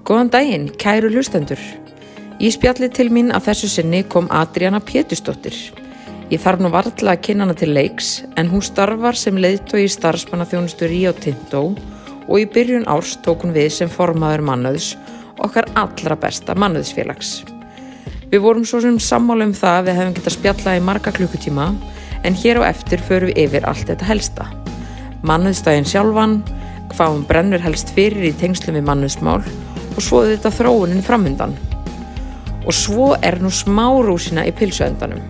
Góðan daginn, kæru hlustendur. Í spjalli til mín að þessu sinni kom Adriana Pétustóttir. Ég þarf nú varðla að kynna hana til leiks en hún starfar sem leiðtói í starfsmannaþjónustu Rio Tinto og í byrjun árs tók hún við sem formaður mannöðs okkar allra besta mannöðsfélags. Við vorum svo sem sammála um það að við hefum getað spjallað í marga klukkutíma en hér á eftir förum við yfir allt þetta helsta. Mannöðstægin sjálfan, hvað hún brennur helst fyrir í tengslum við mannöðsmál og svo þetta þróunin framhundan. Og svo er nú smá rúsina í pilsuöndanum.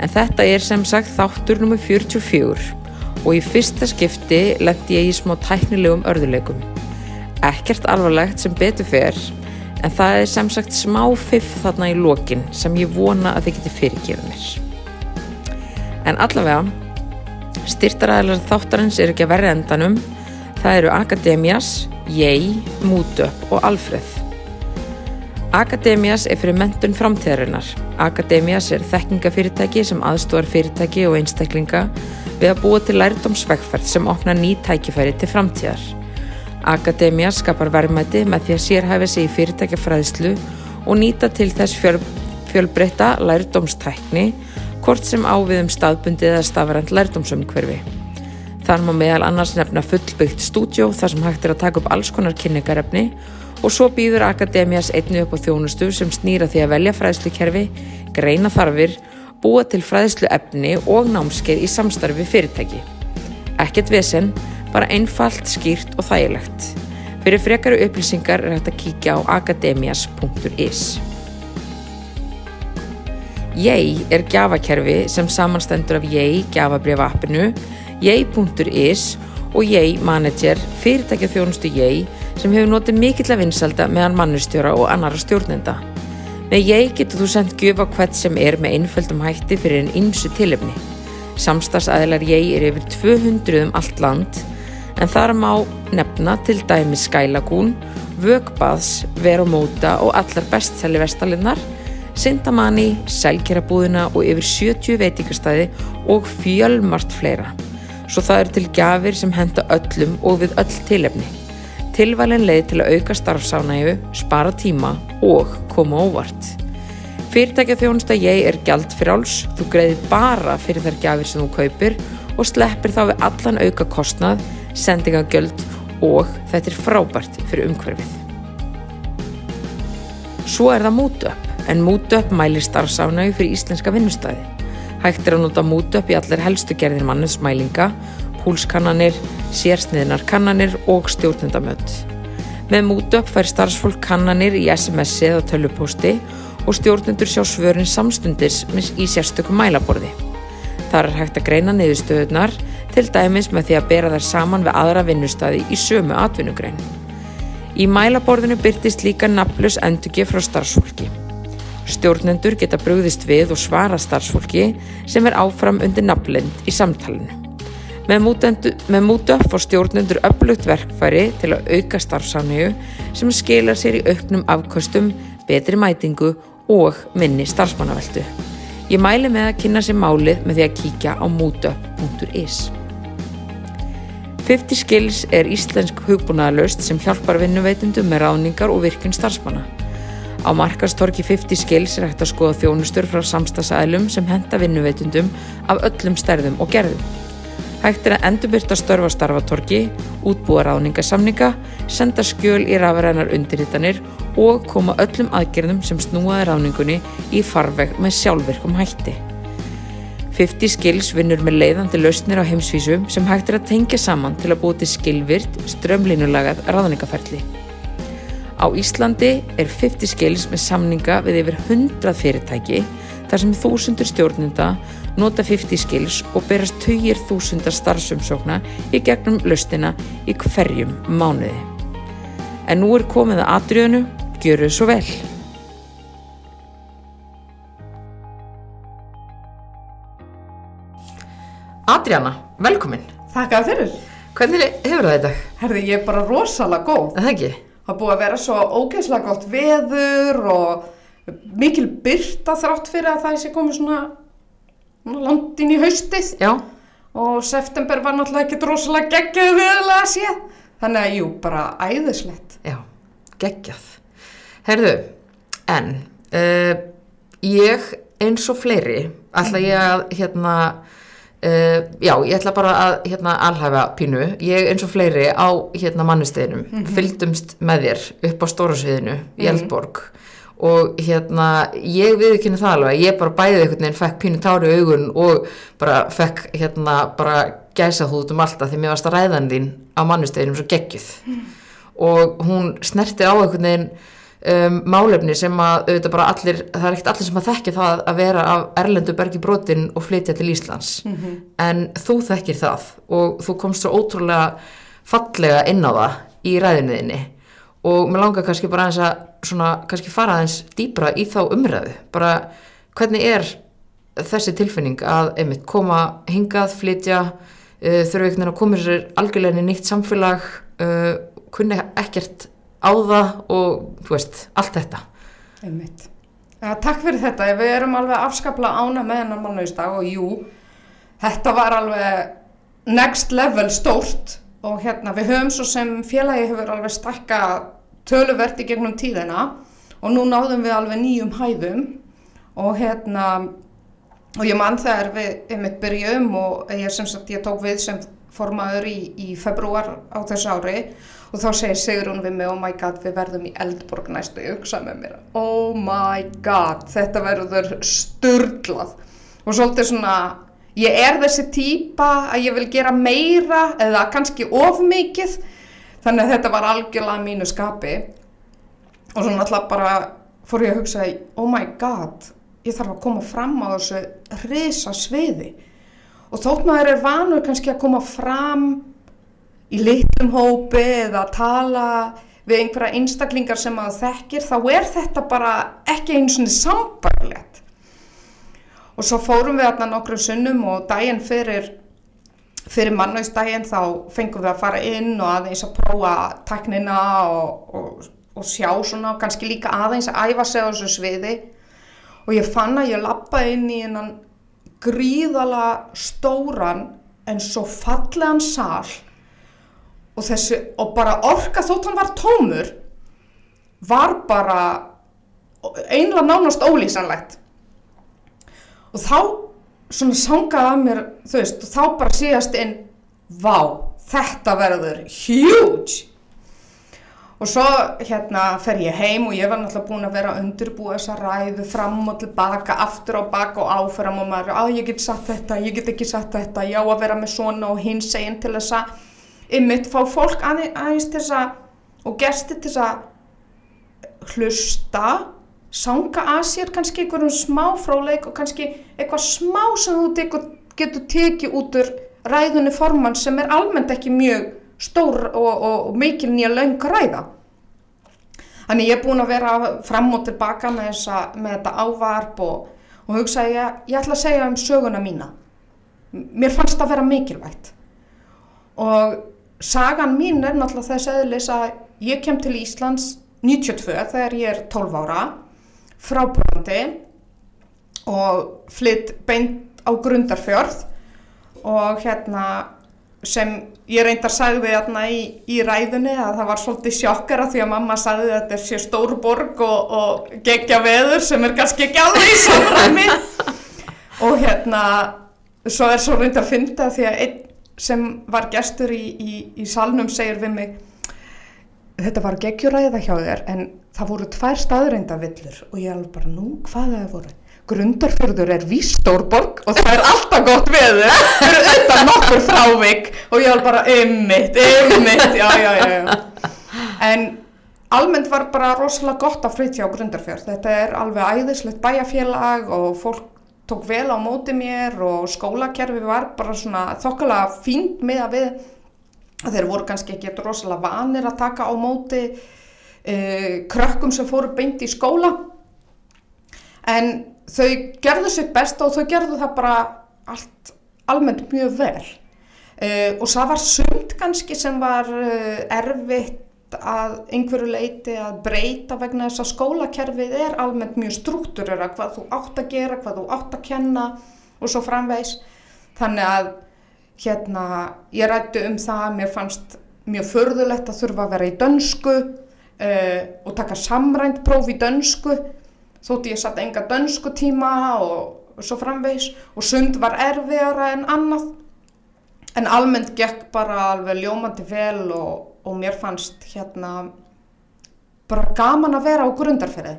En þetta er sem sagt þáttur nr. 44 og í fyrsta skipti lendi ég í smá tæknilegum örðuleikum. Ekkert alvarlegt sem betur fer en það er sem sagt smá fiff þarna í lokin sem ég vona að þið geti fyrirgefið mér. En allavega, styrtaræðilega þáttarins er ekki að verða endanum. Það eru Akademias, Ég, Mútöp og Alfreð. Akademias er fyrir mentun framtíðarinnar. Akademias er þekkingafyrirtæki sem aðstofar fyrirtæki og einstaklinga við að búa til lærdomsvegferð sem opna ný tækifæri til framtíðar. Akademias skapar verðmæti með því að sérhæfa sig í fyrirtækjafræðslu og nýta til þess fjöl, fjölbreyta lærdomstækni hvort sem ávið um staðbundið eða stafrænt lærdomsumhverfi. Þar má meðal annars nefna fullbyggt stúdjó þar sem hægt er að taka upp alls konar kynningarefni og svo býður Akademias einni upp á þjónustu sem snýra því að velja fræðslukerfi, greina þarfir, búa til fræðslu efni og námskeið í samstarfi fyrirtæki. Ekkert vesen, bara einfalt, skýrt og þægilegt. Fyrir frekari upplýsingar er hægt að kíkja á akademias.is. Ég er gjafakerfi sem samanstendur af ég gjafabriða appinu, ég.is og ég manager fyrirtækja þjónustu ég sem hefur notið mikill að vinsalda meðan mannustjóra og annara stjórnenda. Með ég getur þú sendt gjöf á hvert sem er með einföldum hætti fyrir einn ymsu tilefni. Samstagsæðilar ég er yfir 200 um allt land en þar má nefna til dæmi Skælagún, Vögbaðs, Veromóta og allar bestsæli vestalinnar, Sindamanni, Selgerabúðina og yfir 70 veitingastæði og fjölmart fleira. Svo það eru til gafir sem henda öllum og við öll tilefni. Tilvalin leið til að auka starfsánægu, spara tíma og koma óvart. Fyrirtækja þjónusta ég er gjald fyrir áls, þú greiðir bara fyrir þær gjafir sem þú kaupir og sleppir þá við allan auka kostnað, sendingagjöld og þetta er frábært fyrir umhverfið. Svo er það MútuUp, en MútuUp mælir starfsánægu fyrir íslenska vinnustæði. Hægt er að nota MútuUp í allir helstu gerðir mannusmælinga, púlskannanir, sérsniðinar kannanir og stjórnendamönd. Með MútuUp fær starfsfólk kannanir í SMS-ið og tölupósti og stjórnendur sjá svörin samstundis í sérstökum mælaborði. Þar er hægt að greina niðurstöðunar til dæmis með því að bera þær saman við aðra vinnustæði í sömu atvinnugrein. Í mælaborðinu byrtist líka nafnlaus endurki frá starfsfólki. Stjórnendur geta brugðist við og svara starfsfólki sem er áfram undir nafnlind í samtalenu. Með upp fór stjórnendur upplugt verkfæri til að auka starfsániðu sem skilar sér í auknum afkostum, betri mætingu og minni starfsmannaveldu. Ég mæli með að kynna sér málið með því að kíkja á mútup.is. 50 Skills er íslensk hugbúnaðalöst sem hjálpar vinnuveitundum með ráningar og virkun starfsmanna. Á markastorki 50 Skills er hægt að skoða þjónustur frá samstagsæðlum sem henda vinnuveitundum af öllum stærðum og gerðum. Hægt er að endurbyrta störfa starfatorki, útbúa ráningasamninga, senda skjöl í rafarænar undirhittanir og koma öllum aðgerðum sem snúaði ráningunni í farveg með sjálfverkum hætti. 50 Skills vinnur með leiðandi lausnir á heimsvísu sem hægt er að tengja saman til að búið til skilvirt, strömlínulagað ráðningaferli. Á Íslandi er 50 Skills með samninga við yfir 100 fyrirtæki þar sem þúsundur stjórnenda nota 50 Skills og berast 20.000 starfsumsókna í gegnum lausnina í hverjum mánuði. En nú er komið að atriðinu, gjöru svo vel. Adriana, velkomin. Þakka fyrir. Hvernig hefur það þetta? Herði, ég er bara rosalega góð. Það ekki? Það búið að vera svo ógeðslega gott veður og mikil byrta þrátt fyrir að það sé komið svona, svona landin í haustið. Já. Og september var náttúrulega ekkert rosalega geggjöð viðlega að sé. Þannig að jú, bara æðislegt. Já, geggjað. Herðu, en uh, ég eins og fleiri ætla ég að hérna uh, já, ég ætla bara að hérna alhæfa pínu, ég eins og fleiri á hérna mannusteginum, fylgdumst með þér upp á stóra sviðinu í Eldborg og hérna ég viðkynna það alveg, ég bara bæði einhvern veginn fekk pínu tári í augun og bara fekk hérna bara gæsa hút um alltaf því mér varst að ræðan þín á mannusteginum svo geggjuð. Og hún snerti á einhvern veginn um, málefni sem að auðvitað bara allir, það er ekkert allir sem að þekki það að vera af erlendu bergi brotin og flytja til Íslands. En þú þekkir það og þú komst svo ótrúlega fallega inn á það í ræðinuðinni og mér langar kannski bara aðeins að svona, kannski fara aðeins dýbra í þá umræðu. Bara hvernig er þessi tilfinning að einmitt koma hingað, flytja uh, þurfa einhvern veginn að koma sér algjörlega inn í nýtt samfélag uh, kunni ekkert á það og þú veist, allt þetta Einmitt. Takk fyrir þetta, við erum alveg afskapla ána með hennar mannauðsdag og jú, þetta var alveg next level stórt og hérna við höfum svo sem félagi hefur alveg stakka töluvert í gegnum tíðina og nú náðum við alveg nýjum hæðum og hérna og ég mann þegar við einmitt byrjum og ég sem sagt ég tók við sem formaður í, í februar á þessu ári og þá segir Sigrún við mig oh my god við verðum í Eldborg næstu ég hugsa með mér. Oh my god þetta verður sturglað og svolítið svona ég er þessi típa að ég vil gera meira eða kannski of mikið. Þannig að þetta var algjörlega mínu skapi. Og svo náttúrulega bara fór ég að hugsa oh my god, ég þarf að koma fram á þessu risa sviði og þótt maður er vanur kannski að koma fram í litlum hópi eða að tala við einhverja einstaklingar sem maður þekkir þá er þetta bara ekki einu svona sambarlegt og svo fórum við þarna nokkru sunnum og daginn fyrir fyrir mannauðsdaginn þá fengum við að fara inn og aðeins að prófa teknina og, og, og sjá svona og kannski líka aðeins að æfa sig á þessu sviði. Og ég fann að ég lappaði inn í einan gríðala stóran en svo fallegan sal og þessi og bara orka þótt hann var tómur var bara einlega nánast ólýsanlegt. Og þá svona sangaði að mér þú veist og þá bara síðast inn vá, þetta verður huge. Og svo hérna fer ég heim og ég var náttúrulega búin að vera að undirbúa þessa ræðu fram og tilbaka, aftur og baka og áfram og maður, að ég get satt þetta, ég get ekki satt þetta, já að vera með svona og hins eginn til þess að ymmit fá fólk aðeins, til þess að og gesti til þess að hlusta sanga að sér kannski einhverjum smá fráleik og kannski eitthvað smá sem þú getur tekið út úr ræðunni formann sem er almennt ekki mjög stór og, og, og mikil nýja laung ræða. Þannig ég er búin að vera fram og tilbaka með, þessa, með þetta ávarp og, og hugsa ég, ég ætla að segja um söguna mína. Mér fannst það að vera mikilvægt. Og sagan mín er náttúrulega þess aðlis að ég kem til Íslands 92 þegar ég er 12 ára frá Brandi og flytt beint á Grundarfjörð og hérna sem ég reyndar sagði þarna í, í ræðunni að það var svolítið sjokkara því að mamma sagði að þetta sér stór borg og, og gegja veður sem er kannski ekki alveg í samræmi. Og hérna svo er svo reyndar að finna því að einn sem var gestur í, í, í salnum segir við mig þetta var geggjuræða hjá þér en það voru tvær staðreindavillur og ég alveg bara nú hvað það voru Grundarfjörður er vístórborg og það er alltaf gott veður fyrir auðvitað nokkur frávik og ég alveg bara ymmit, ymmit, já, já, já. En almennt var bara rosalega gott að flytja á Grundarfjörð. Þetta er alveg æðislegt bæjarfélag og fólk tók vel á móti mér og skólakerfi var bara svona þokkalega fínt með að við að þeir voru kannski ekki rosalega vanir að taka á móti uh, krökkum sem fóru beint í skóla. En þau gerðu sitt besta og þau gerðu það bara allt almennt mjög vel. Uh, og það var sumt kannski sem var uh, erfitt að einhverju leiti að breyta vegna þess að skólakerfið er almennt mjög struktúrera hvað þú átt að gera, hvað þú átt að kenna og svo framvegs þannig að hérna ég rætti um það að mér fannst mjög förðulegt að þurfa að vera í dönsku uh, og taka samrænt próf í dönsku þótti ég satt enga dönsku tíma og, og svo framvegs og sund var erfiðara en annað. En almennt gekk bara alveg ljómandi vel og, og mér fannst hérna bara gaman að vera á grundarferði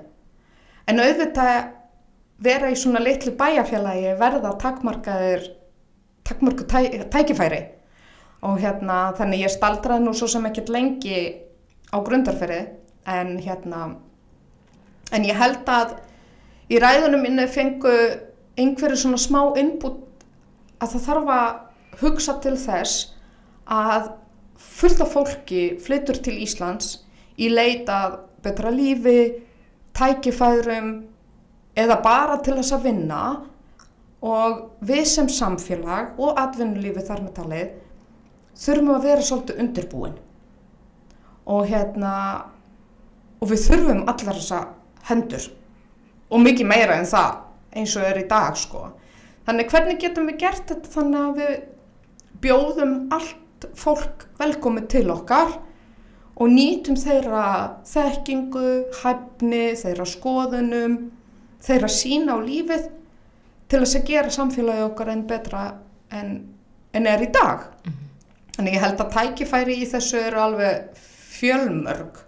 en auðvitað vera í svona litlu bæjarfélagi verða takmarkaðir takmarku tæ, tækifæri. Og hérna þannig ég staldraði nú svo sem ekkert lengi á grundarferði en hérna en ég held að í ræðunum minni fengu einhverju svona smá input að það þarf að hugsa til þess að fullt af fólki flyttur til Íslands í leitað betra lífi, tækifærum eða bara til þess að vinna. Og við sem samfélag og atvinnulífi þar með talið þurfum að vera svolítið undirbúin. Og hérna og við þurfum allar þessa hendur. Og mikið meira en það eins og er í dag sko. Þannig hvernig getum við gert þetta þannig að við bjóðum allt fólk velkomið til okkar og nýtum þeirra þekkingu, hæfni, þeirra skoðunum, þeirra sína á lífið til þess að gera samfélagi okkar enn betra en, en er í dag. Mm -hmm. Þannig ég held að tækifæri í þessu eru alveg fjölmörg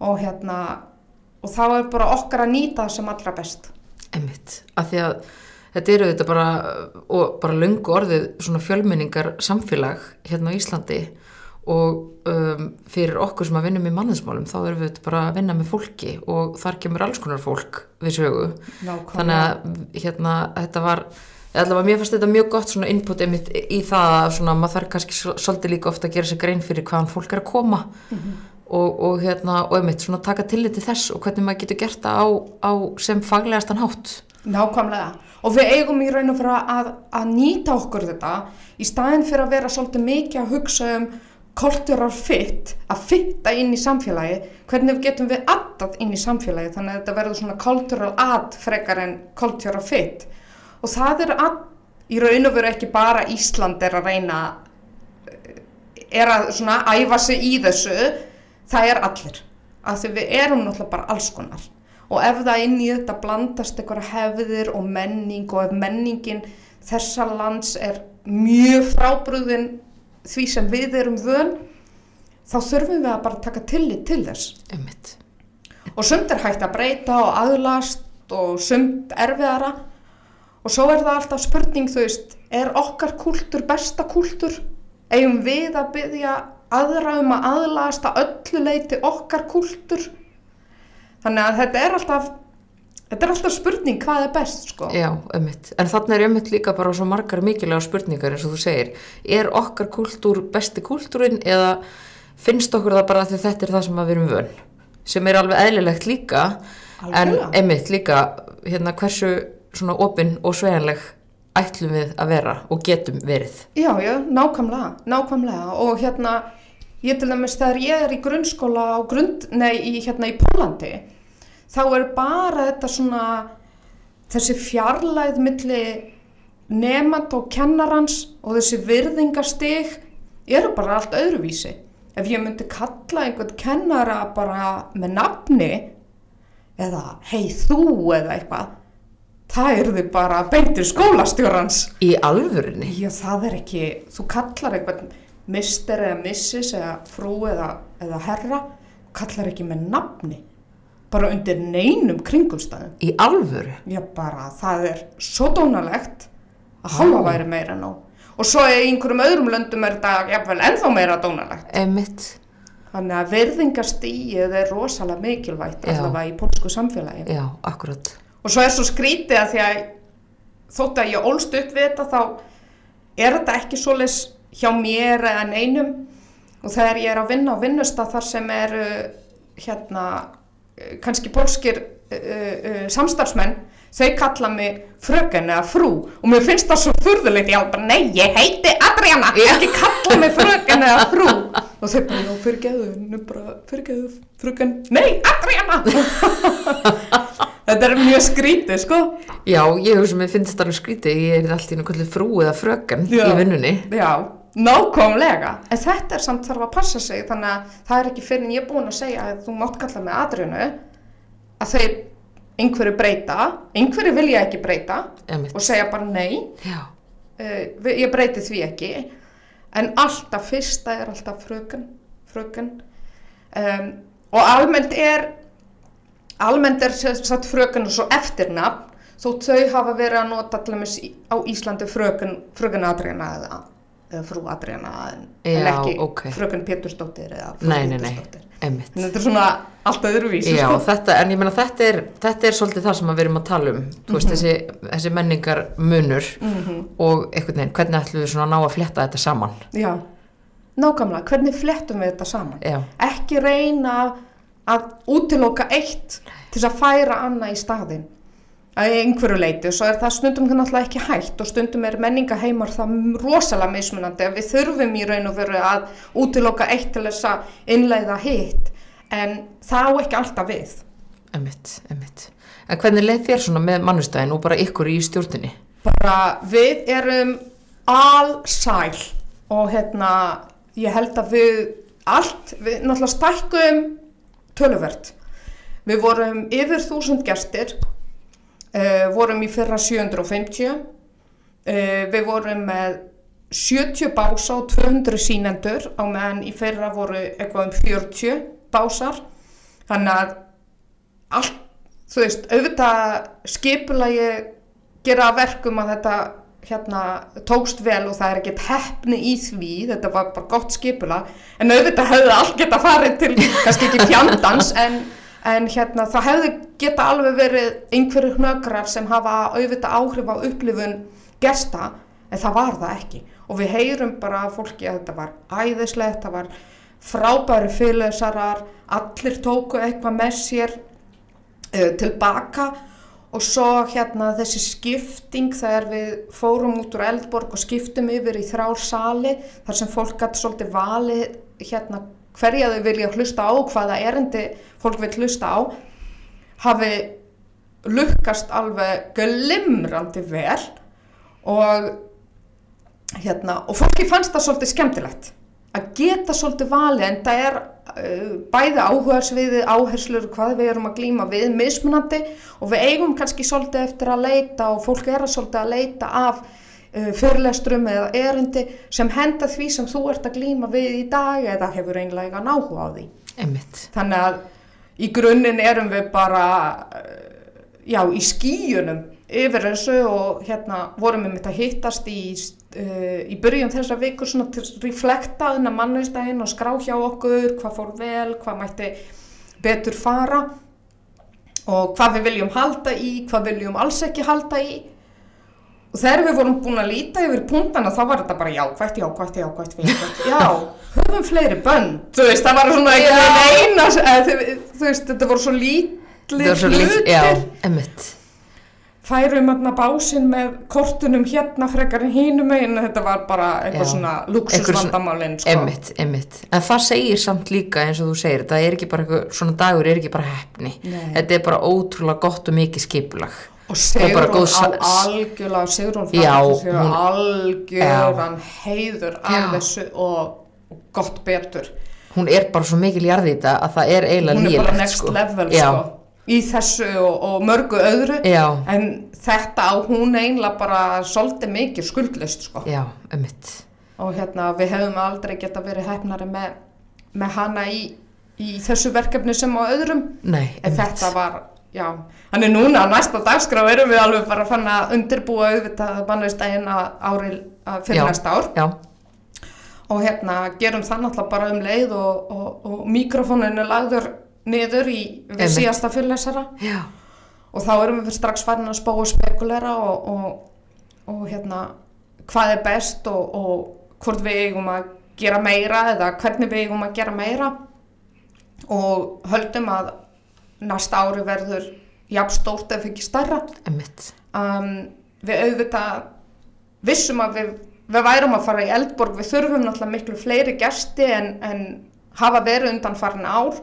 og hérna og þá er bara okkar að nýta það sem allra best. Emmitt, af því að þetta eru þetta bara og bara lungu orðið svona fjölmenningar samfélag hérna á Íslandi og um, fyrir okkur sem að vinna með manninsmálum þá erum við bara að vinna með fólki og þar kemur alls konar fólk við sögu Nákvæmlega. þannig að hérna þetta var allavega mér fannst þetta mjög gott svona input í það að svona maður þarf kannski svolítið líka ofta að gera sér grein fyrir hvaðan fólk er að koma mm -hmm. og, og hérna og einmitt svona taka tillit til þess og hvernig maður getur gert það á, á sem faglegastan hátt Nákvæmlega. Og við eigum í raun og fyrir að, að nýta okkur þetta í staðin fyrir að vera svolítið mikið að hugsa um cultural fit, að fitta inn í samfélagi, hvernig getum við aðtað inn í samfélagi þannig að þetta verður svona cultural add frekar en cultural fit. Og það er að, í raun og veru ekki bara Ísland er að reyna er að svona æfa sig í þessu, það er allir, að því við erum náttúrulega bara alls konar og ef það inn í þetta blandast eitthvað hefðir og menning og ef menningin þessa lands er mjög frábrúðin því sem við erum vön þá þurfum við að bara taka tillit til þess. Einmitt. og sumt er hægt að breyta og aðlast og sumt erfiðara. Og svo er það alltaf spurning þú veist, er okkar kúltur besta kúltur? Eigum við að byggja aðra um að aðlast að öllu leiti okkar kúltur þannig að þetta er alltaf Þetta er alltaf spurning hvað er best sko. Já, ömmit. En þannig er ömmit líka bara svo margar mikilvæga spurningar eins og þú segir. Er okkar kultúr besti kultúrin eða finnst okkur það bara að þetta er það sem við erum vön? Sem er alveg eðlilegt líka Algjörlega. en ömmit líka hérna, hversu svona opinn og svejanleg ætlum við að vera og getum verið. Já, já, nákvæmlega, nákvæmlega og hérna ég til dæmis þegar ég er í grunnskóla á grund, nei, í, hérna í Pólandi þá er bara þetta svona þessi fjarlæð milli nefnd og kennarans og þessi virðingastig eru bara allt öðruvísi. Ef ég myndi kalla einhvern kennara bara með nafni eða hei þú eða eitthvað það eru þið bara beintir skólastjórans. Í alvörinni? Já, það er ekki, þú kallar einhvern mister eða missis eða frú eða, eða herra kallar ekki með nafni bara undir neinum kringumstæðum. Í alvöru? Já, bara það er svo dónalegt að halva væri meira nú. Og svo í einhverjum öðrum löndum er þetta jafnvel ennþá meira dónalegt. Emitt. Þannig að verðingastíið er rosalega mikilvægt allavega í pólsku samfélagi. Já, akkurat. Og svo er svo skrítið að því að þótt að ég ólst upp við þetta þá er þetta ekki svoleiðis hjá mér eða neinum og þegar ég er að vinna á vinnusta þar sem eru hérna kannski pólskir uh, uh, samstarfsmenn þau kalla mig fröken eða frú. Og mér finnst það svo furðulegt ég bara nei ég heiti Adriana ekki kalla mig fröken eða frú. Og þau bara já fyrirgeðu nú bara fyrirgeðu fröken. Nei Adriana. Þetta er mjög skrítið sko. Já, ég hugsa mér finnst þetta alveg skrítið, ég er alltaf í náttúrulega frú eða fröken Já. í vinnunni. já nákvæmlega. En þetta er samt þarf að passa sig þannig að það er ekki fyrir en ég er búin að segja að þú mátt kalla með aðrinu að þeir einhverju breyta. Einhverju vilja ekki breyta Einmitt. og segja bara nei. Uh, ég breyti því ekki. En alltaf fyrsta er alltaf fröken, fröken. Um, og almennt er almennt er sagt fröken og svo eftirnafn þó þau hafa verið að nota í- á Íslandi Adriana eða, eða frú Adriana en, Já, ekki ok. fröken Pétursdóttir eða frú Pétursdóttir þetta er svona allt öðruvísi Já, sko. þetta, en ég meina þetta er, þetta er svolítið það sem við erum að tala um, veist, þessi, þessi menningar munur Mhm. og einhvern veginn, hvernig ætlum við svona ná að fletta þetta saman? Já, nákvæmlega, hvernig flettum við þetta saman? Já, ekki reyna að útiloka eitt til að færa annað í staðinn að einhverju leiti og svo er það stundum náttúrulega ekki hægt og stundum er menningaheimar það rosalega mismunandi að við þurfum í raun og veru að útiloka eitt til þess að innleiða hitt en það á ekki alltaf við einmitt, einmitt. En hvernig leið þér svona með mannustæðin og bara ykkur í stjórninni? bara við erum allsæl og hérna ég held að við allt, við náttúrulega stækkum töluvert við vorum yfir þúsund gestir uh, vorum í fyrra 750 uh, við vorum með 70 bása og 200 sínendur á meðan í fyrra voru eitthvað um 40 básar. Þannig að allt, þú veist, auðvitað skipulagi gera að verkum að þetta hérna tókst vel og það er ekkert hefni í því, þetta var bara gott skipula en auðvitað hefði allt geta farið til kannski ekki fjandans en, en hérna það hefði geta alveg verið einhverju hnökrar sem hafa auðvitað áhrif á upplifun gesta en það var það ekki. Og við heyrum bara fólki að þetta var æðislegt, það var frábæri fyrirlesarar, allir tóku eitthvað með sér uh, tilbaka og svo hérna þessi skipting þegar við fórum út úr Eldborg og skiptum yfir í þrjár sali þar sem fólk gæti svolítið valið hérna hverja þau vilja hlusta á hvaða erindi fólk vil hlusta á hafi lukkast alveg glimrandi vel og hérna og fólki fannst það svolítið skemmtilegt að geta svolítið valið en það er uh, bæði áhugarsviði, áherslur hvað við erum að glíma við mismunandi og við eigum kannski svolítið eftir að leita og fólk er að svolítið að leita af uh, fyrirlestrum eða erindi sem henda því sem þú ert að glíma við í dag eða hefur einlega náhuga á því. Einmitt. Þannig að í grunninn erum við bara uh, já, í skíunum yfir þessu og hérna vorum við mitt að hittast í, uh, í byrjun þessar vikur svona til að reflekta þennan mannustæðin og skrá hjá okkur hvað fór vel, hvað mætti betur fara og hvað við viljum halda í, hvað viljum alls ekki halda í og þegar við vorum búin að líta yfir punktana þá var þetta bara jákvætt, jákvætt, jákvætt, jákvætt, já, höfum fleiri bönd, þú veist, það var svona eina, eða, þú, veist, þetta voru svo lítlir hlutir, já, einmitt. færum hérna básinn með kortunum hérna frekar en hínum meginn, þetta var bara eitthvað Já. svona luxusvandamálinn, sko. Einmitt, einmitt. En það segir samt líka eins og þú segir, það er ekki bara eitthvað, svona dagur er ekki bara hefni. Nei. Þetta er bara ótrúlega gott og mikið skipulag. Og Sigrún góð á algjörlega, Sigrún Já, frændi sig hún- algjöran heiður af þessu og, og gott betur. Hún er bara svo mikil í þetta að það er eiginlega Hún er bara next sko. level, sko, í þessu og, og mörgu öðru. já, En þetta á hún einlega bara svolítið mikið skuldlist, sko. já, einmitt. Og hérna, við hefum aldrei geta verið hefnari með, með hana í, í þessu verkefni sem á öðrum. Nei, En einmitt. þetta var, já, þannig núna næsta dagskrá erum við alveg bara fann að undirbúa auðvitað bannveistægin að ári að fyrir Já. næsta ár. Já, og hérna gerum það náttúrulega bara um leið og, og, og mikrofóninu lagður niður í við Einmitt. síðasta fyrirlesara. Já, og þá erum við strax farin að spá og spekulera og, og, og hérna hvað er best og, og hvort við eigum að gera meira eða hvernig við eigum að gera meira. Og höldum að næsta ári verður jafn stórt ef ekki einmitt. um, við auðvitað vissum að við, við værum að fara í Eldborg. Við þurfum náttúrulega miklu fleiri gesti en, en hafa verið undan farin ár.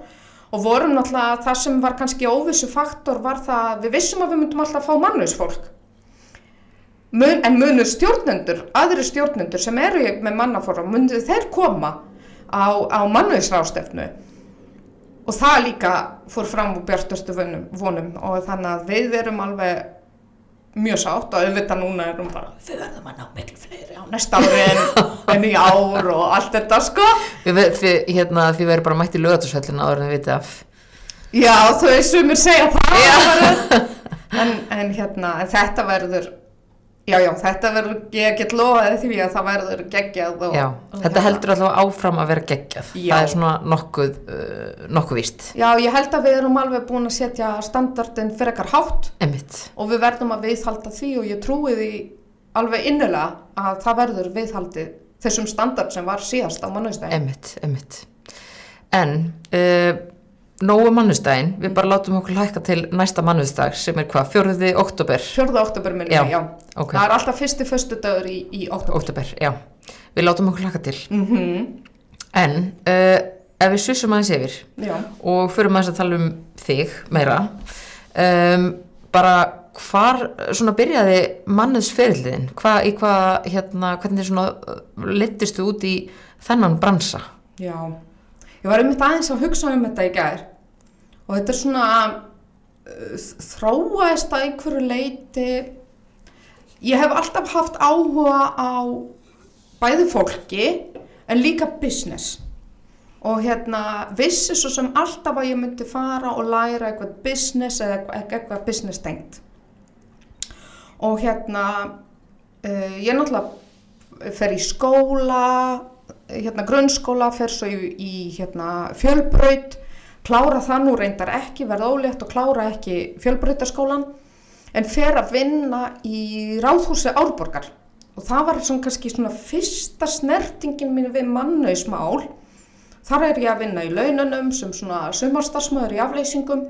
Og vorum náttúrulega það sem var kannski óvissu faktor var það að við vissum að við myndum alltaf fá mannlaus fólk mun, en munur stjórnendur, aðri stjórnendur sem eru með mannafórum, munur þeir koma á, á mannauðsrástefnu og það líka fór fram úr bjartustu vonum, og þannig að við erum alveg mjög sátt og auðvitað núna erum bara við verðum að ná miklu fleiri á næsta ári en, í ár og allt þetta sko. Þið, þið, hérna, þið verður bara mætt í lögatursvöllin áður en þið vitið af. Já, þú veist sumir segja það. En, en hérna, en þetta verður Já, já, þetta verður, ég get lofaði því að það verður geggjað og, Já, þetta heldur alltaf áfram að vera geggjað. Já. Það er svona nokkuð, uh, nokkuð víst. Já, ég held að við erum alveg búin að setja standardin fyrir ekkar hátt. Emmitt, og við verðum að viðhalda því og ég trúi því alveg innilega að það verður viðhaldið þessum standard sem var síðast á mannustæðin. emmitt, emmitt En uh, Nóu mannustæðin, við bara látum okkur hækka til næsta mannustag sem er hvað, fjóruði oktober 4. oktober minni, Já, já. ok. Það er alltaf fyrsti föstu dagur í, í oktober. Oktober, já, við látum okkur hækka til Mm En uh, ef við svissum aðeins yfir Já, og förum aðeins að tala um þig meira um, bara hvar svona byrjaði mannesferðliðin hva, í hvað hérna hvernig svona littistu út í þennan bransa já. Ég var einmitt aðeins að hugsa um þetta í gær. Og þetta er svona uh, þróaðist að einhverju leiti ég hef alltaf haft áhuga á bæði fólki en líka business. Og hérna vissi svo sem alltaf að ég myndi fara og læra eitthvað business eða eitthvað, eitthvað business tengt. Og hérna uh, ég náttúrulega fer í skóla hérna grunnskóla fer svo í, í hérna fjölbraut klára það nú reyndar ekki verða ólétt og klára ekki fjölbrautaskólan en fer að vinna í ráðhúsi Árborgar. Og það var svona kannski svona fyrsta snertingin mín við mannauðsmál þar er ég að vinna í laununum sem svona sumarstarfsmöður í afleysingum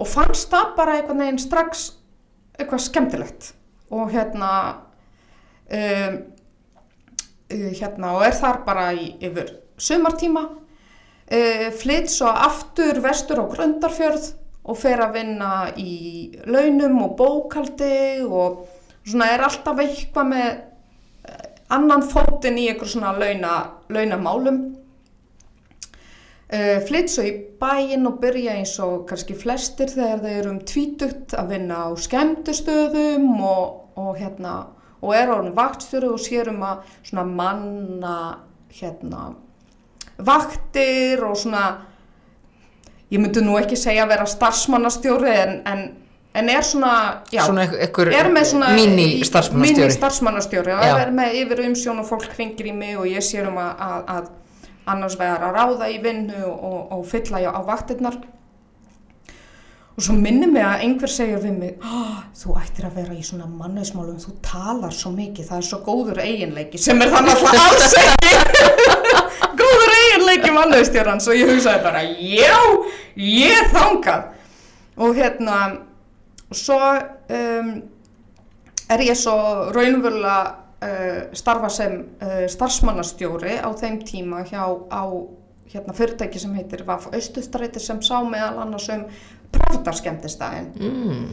og fannst það bara einhvern veginn strax eitthvað skemmtilegt. Og hérna um, hérna og er þar bara í, yfir sumartíma. Uh, flytt svo aftur vestur á Grundarfjörð og fer að vinna í launum og bókaldi og svona er alltaf eitthvað með eh, annan fótinn í einhver svona launa, launamálum. Uh, flytt svo í bæinn og byrja eins og kannski flestir þegar þeir eru um tvítugt að vinna á skemmtustöðum og, og hérna og er orðin vaktstjóri og sér um að svona manna hérna vaktir og svona ég myndi nú ekki segja að vera starfsmannastjóri en, en, en er svona já, svona ekkur er með svona mini starfsmannastjóri. Mini starfsmannastjóri og er með yfir umsjón og fólk hringir í mig og ég sér um að, að, að annars vegar að ráða í vinnu og, og fylla á vaktirnar og svo minnir mig að einhver segir við mig oh, þú ættir að vera í svona mannesmálum þú talar svo mikið, það er svo góður eiginleiki sem er þannig alltaf alls ekki. Góður eiginleiki mannestjórans og ég hugsaði bara já, ég þangað. Og hérna og svo um, er ég svo raunverulega uh, starfa sem uh, starfsmannastjóri á þeim tíma hjá á hérna, fyrirtæki sem heitir VAF Austustræti sem sá meðal annars um pravdarskemtistæðin mm,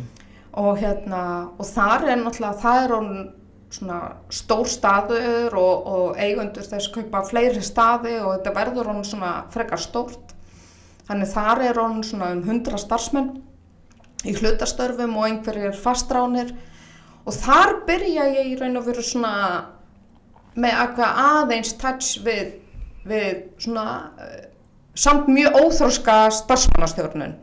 og hérna og þar er náttúrulega það er hún svona stór staður og, og eigundur þess kaupa fleiri staði og þetta verður hún svona frekar stórt. Þannig þar er hún svona um 100 starfsmenn í hlutastörfum og einhverjir fastránir og þar byrja ég í raun og veru svona með eitthvað aðeins touch við, við svona uh, samt mjög óþróska starfsmannastjórnun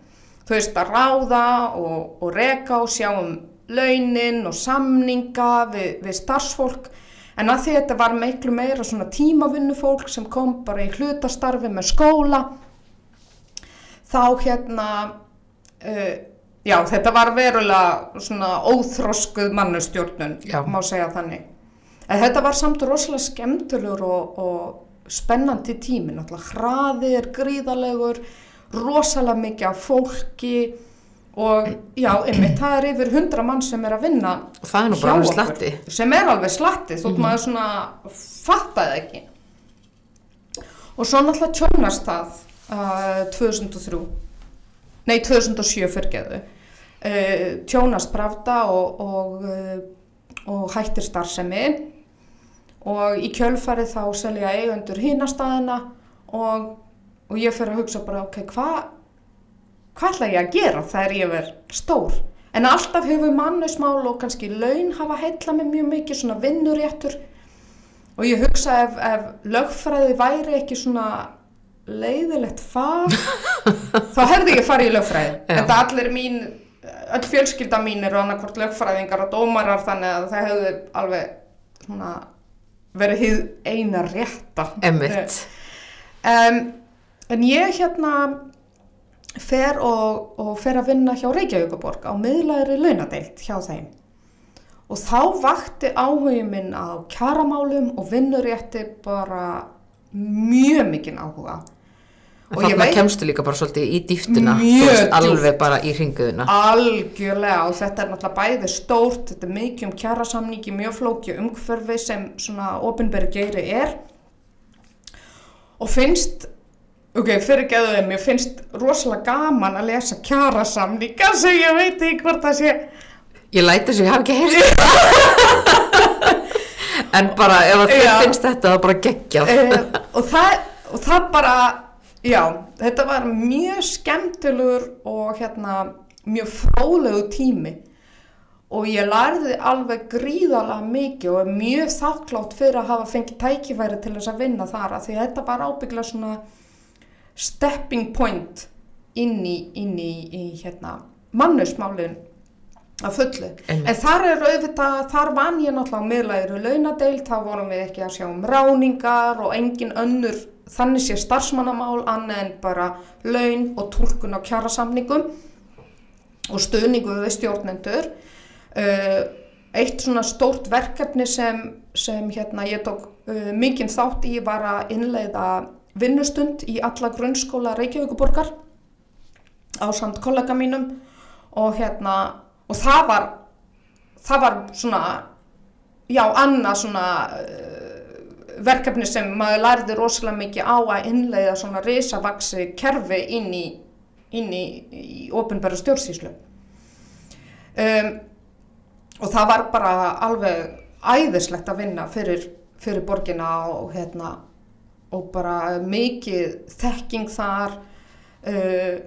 þú veist að ráða og, og reka og sjá um launin og samninga við, við starfsfólk. En að því að þetta var miklu meira svona tímavinnufólk sem kom bara í hlutastarfi með skóla þá hérna uh, já þetta var verulega svona óþróskuð mannustjórnun má segja þannig. En þetta var samt rosalega skemmtulegur og, og spennandi tími. Náttúrulega hraðir, gríðalegur rosalega mikið af fólki og já, einmitt, það er yfir hundra mann sem er að vinna og það er nú bara alveg slatti. Sem er alveg slatti, þótt maður svona fattaði ekki. Og svo náttúrulega tjónast það uh, 2003 nei 2007 fyrrgeðu uh, tjónast Pravda og, og, uh, og hættir starfsemi. Og í kjölfarið þá selja eigundur hínastæðina og, og ég fyrir að hugsa bara ok, hvað hvað ætla ég að gera þegar ég verð stór en alltaf hefur mannusmál og kannski laun hafa heitla mig mjög mikið svona vinnuréttur og ég hugsa ef, ef lögfræði væri ekki svona leiðilegt fag þá hefði ég farið í lögfræði Já. þetta allir mín öll fjölskylda mín eru annarkvort lögfræðingar og dómarar þannig að það hefði alveg svona verið hið eina rétta Emmitt. um, en ég hérna fer og, og fer að vinna hjá Reykjavíkuborg á miðlæri launadeild hjá þeim. Og þá vakti áhugi minn á kjaramálum og vinnurétti bara mjög mikinn áhuga. En þannig veit- kemstu líka bara svolítið í þú veist, alveg bara í ringuðuna. Algjörlega og þetta er náttúrulega bæði stórt, þetta er mikið um kjarasamningi, mjög flókið umhverfi sem svona opinberi geiri er. Og finnst, ok, fyrir geðuðið, mér finnst rosalega gaman að lesa kjarasamninga sem ég veit ekki hvort það sé, Ég læti þess að ég hafi ekki heyrst En bara ef að þið Já. finnst þetta það er bara geggjað. Uh, og, það, og það bara, já, þetta var mjög skemmtilegur og hérna mjög fróðlegu tími. Og ég lærði alveg gríðalega mikið og er mjög þakklátt fyrir að hafa fengið tækifæri til þess að vinna þar því þetta var ábyggla svona stepping point inn í, inn í, í hérna, mannusmálin að fullu. Einmitt. En þar er auðvitað, þar vann ég náttúrulega á miðlægri launadeild, þá vorum við ekki að sjá um ráningar og engin önnur þannig sé starfsmannamál annað en bara laun og túlkun á kjarasamningum og stuðningu við stjórnendur. Uh, eitt svona stórt verkefni sem, sem hérna, ég tók uh, mikinn þátt í var að innleiða vinnustund í alla grunnskóla Reykjavíkuborgar á samt kollega mínum og hérna og það var það var svona já, annað svona uh, verkefni sem maður lærði rosalega mikið á að innleiða svona risavaksi kerfi inn í inn í, í opinbæra stjórnsýslu. Um, og það var bara alveg æðislegt að vinna fyrir, fyrir borgina og hérna og bara mikið þekking þar. Uh,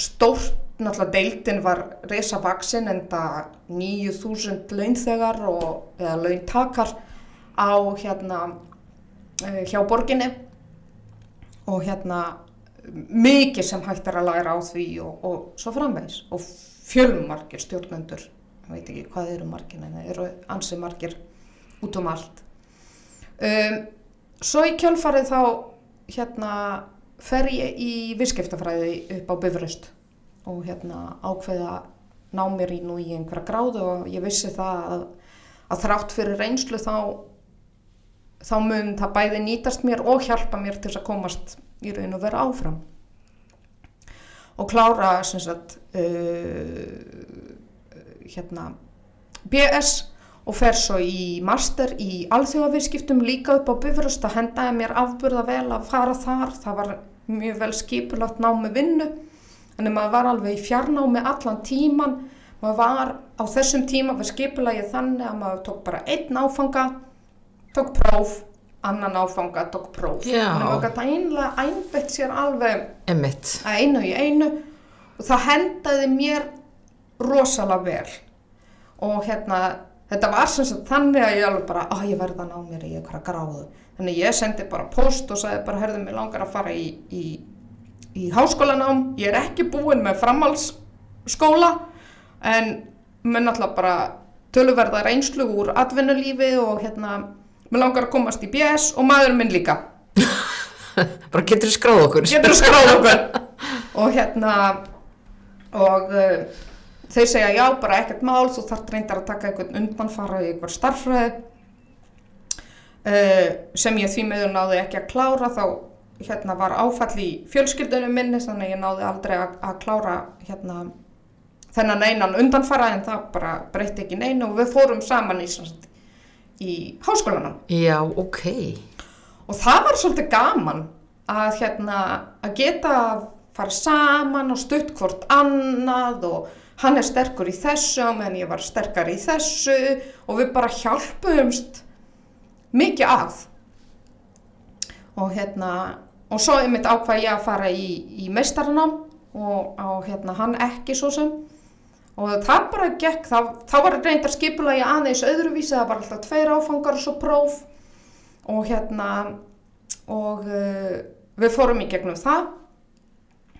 stórt náttúrulega deildin var risavaksin en það 9000 launþegar og eða launtakar á hérna uh, hjá borginni. Og hérna mikið sem hægt er að læra á því og, og svo framvegs og fjölmargir stjórnendur ég veit ekki hvað eru margir en það eru ansi margir út um allt. Um, svo í kjölfarið þá hérna fer ég í visskiptafræði upp á Bifröst og hérna ákveða ná mér í nú í einhverja gráðu og ég vissi það að, að þrátt fyrir reynslu þá þá mun það bæði nýtast mér og hjálpa mér til að komast í raun og vera áfram. Og klára sem sagt uh, hérna BS og fer svo í master í alþjóðavirskiptum líka upp á Bifröst að hendaði mér afburða vel að fara þar. Það var mjög vel skipulagt námi vinnu þannig maður var alveg í fjarnámi allan tíman maður var á þessum tíma var skipulagið þannig að maður tók bara einn áfanga tók próf annan áfanga tók próf. Já. þannig maður gæti einlega einbett sér alveg Emmitt að einu í einu og það hendaði mér rosalega vel. Og hérna þetta var sem sagt þannig að ég alveg bara að ég verða að ná mér í eitthvað gráðu. Þannig ég sendi bara post og sagði bara herðu mig langar að fara í, í, í háskólanám. Ég er ekki búin með framhaldsskóla en með náttúrulega bara töluverða reynslu úr atvinnulífi og hérna mér langar að komast í BS og maður minn líka. Bara getur þið skráð okkur? Getur skráð okkur? Og hérna og þeir segja já bara ekkert mál þú þarf reyndar að taka einhvern undanfara í einhver starffræði uh, sem ég því meður náði ekki að klára þá hérna var áfall í fjölskyldunum minni þannig að ég náði aldrei að, að klára hérna þennan einan undanfara en það bara breytti ekki neinu og við fórum saman í, í háskólanum. Já, ok. Og það var svolítið gaman að hérna að geta fara saman og stutt hvort annað og hann er sterkur í þessu á meðan ég var sterkar í þessu og við bara hjálpuðumst mikið að. Og hérna og svo einmitt ákvað ég að fara í, í meistarnám og á hérna hann ekki svo sem. Og það bara gekk, þá, þá var reyndar skipulagi aðeins öðruvísi, það var alltaf tveir áfangar og svo próf. Og hérna og uh, við fórum í gegnum það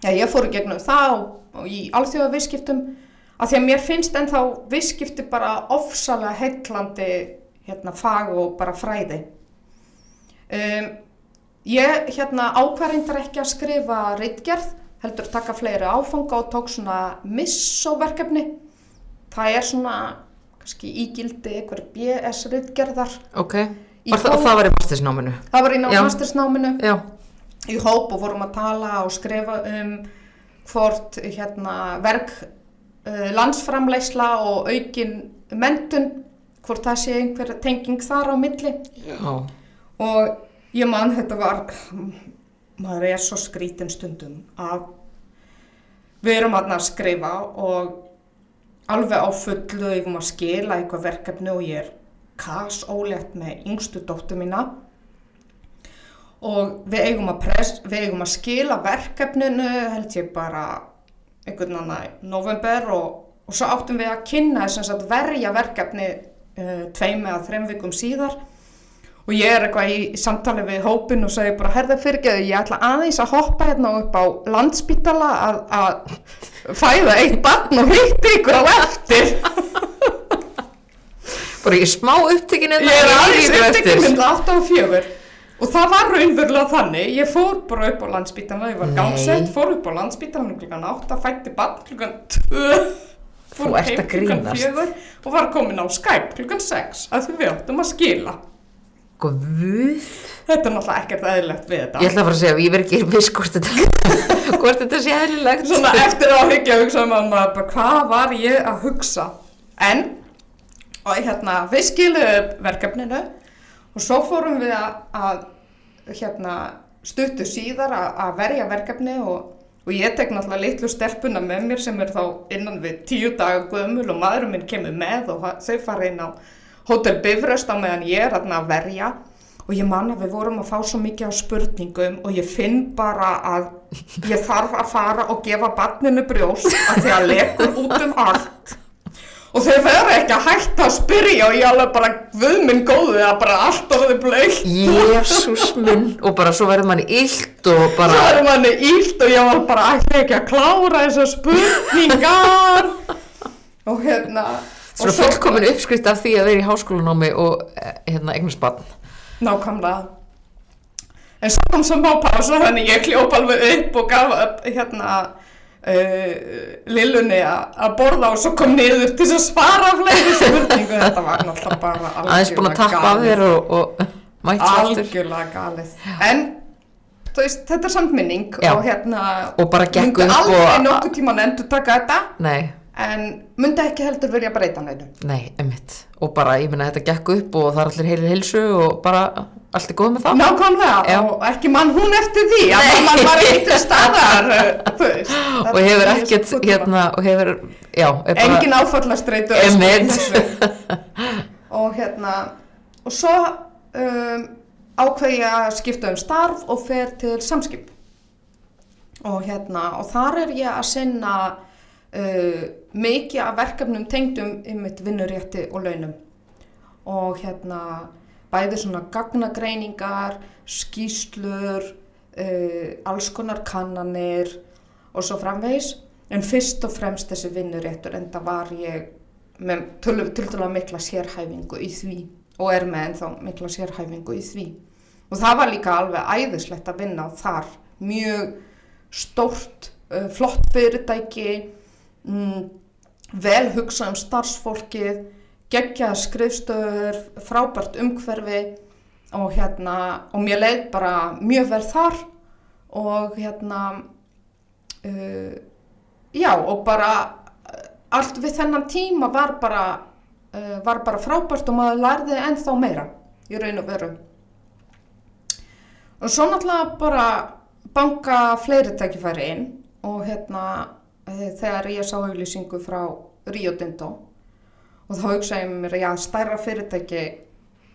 já ég fór í gegnum það og, og í alþjóða visskiptum að því að mér finnst ennþá visskipti bara ofsalega heitlandi hérna fag og bara fræði. Um, ég hérna ákvarðindar ekki að skrifa reitgerð heldur taka fleiri áfanga og tók svona missóverkefni það er svona kannski ígildi einhver BS reitgerðar Ok, það, það var í mastersnáminu? Það var í Já. námastersnáminu Já, í hóp og vorum að tala og skrifa um hvort hérna verk uh, landsframleysla og aukin mentun, hvort það sé einhver tenging þar á milli. Já, og ég man þetta var maður er svo skrítin stundum að við erum að skrifa og alveg á fullu eigum að skila eitthvað verkefni og ég er kas ólétt með yngstu dóttu mína og við eigum að, press, við eigum að skila verkefninu held ég bara einhvern annan november og, og svo áttum við að kynna þess að verja verkefni uh, tveim eða þreim vikum síðar. Og ég er eitthvað í, samtali við hópin og segi bara herða fyrirgeðu ég ætla aðeins að hoppa hérna upp á landspítala að, að fæða eitt barn og hitti ykkur á eftir. Bara ég er smá upptekinn ég er aðeins upptekinn mynda 8 og 4 og það var raunverulega þannig. Ég fór bara upp á landspítala ég var gangsett, fór upp á landspítala klukkan 8, fætti barn klukkan 2 Þú fór heim klukkan grínast. 4 og var komin á Skype klukkan 6 að því við áttum að skila. Guð, þetta er náttúrulega ekkert eðlilegt við þetta. Ég ætla að fara að segja ég verð ekki viss hvort þetta hvort þetta sé eðlilegt. Svona eftir að hyggja að hugsa um að maður bara hvað var ég að hugsa? En og hérna við skilum verkefninu og svo fórum við að hérna stuttu síðar að, verja verkefni og, og ég tek náttúrulega litlu stelpuna með mér sem er þá innan við tíu daga gömul og maðurinn minn kemur með og þau fara inn á Hotel Bifröst á meðan ég er að verja. Og ég man að við vorum að fá svo mikið á spurningum og ég finn bara að ég þarf að fara og gefa barninu brjóst að því að lekur út um allt og þau verður ekki að hætta að spyrja og ég alveg bara við minn góðu að bara allt orðið bleikt Jésús minn. Og bara svo verður manni illt og svo bara verður manni ílt og ég var bara ætla ekki að klára þessar spurningar. Og hérna svona fullkomin uppskrift af því að vera í háskólanámi og eh, hérna eignast barn Nákvæmlega. En svo kom svo má pása þannig ég kljóp alveg upp og gaf upp, hérna uh, Lillunni að borða og svo kom niður til að svara fleiri spurningu. Þetta var náttúrulega bara af þér og, og Algjörlega galið. En veist, þetta er samt minning Já. og hérna Og bara gekk upp aldrei og- nokkuð tíman endur taka þetta nei, en myndi ekki heldur vilja breyta neinu. nei, emmitt og bara, ég meina, þetta gekk upp og það er allir heilir heilsu og bara allt er góð með það. Nákvæmlega og ekki mann hún eftir því að mann var til staðar veist. og hefur er ekkert, hérna og hefur, já, bara engin áfallastreitu og hérna og svo um, ákveð ég að skipta um starf og fer til samskip. Og hérna og þar er ég að sinna uh, mikið af verkefnum tengdum ymmit vinnurétti og launum. Og hérna bæði svona gagnagreiningar skýslur uh, alls konar kannanir og svo framvegis. En fyrst og fremst þessi vinnuréttur en það var ég með tildulega mikla sérhæfingu í því og er með ennþá mikla sérhæfingu í því. Og það var líka alveg æðislegt að vinna þar. Mjög stórt, uh, flott fyrirtæki mm, vel hugsa um starfsfólkið geggjaða skrifstöður frábært umhverfi og hérna og mér leið bara mjög vel þar og hérna uh, já og bara uh, allt við þennan tíma var bara uh, var bara frábært og maður lærði ennþá meira í raun og veru. Og svo náttúrulega bara banka fleiri tækifæri inn og hérna þegar ég sá auglýsingu frá Rio Tinto og þá hugsaði ég mér að stærra fyrirtæki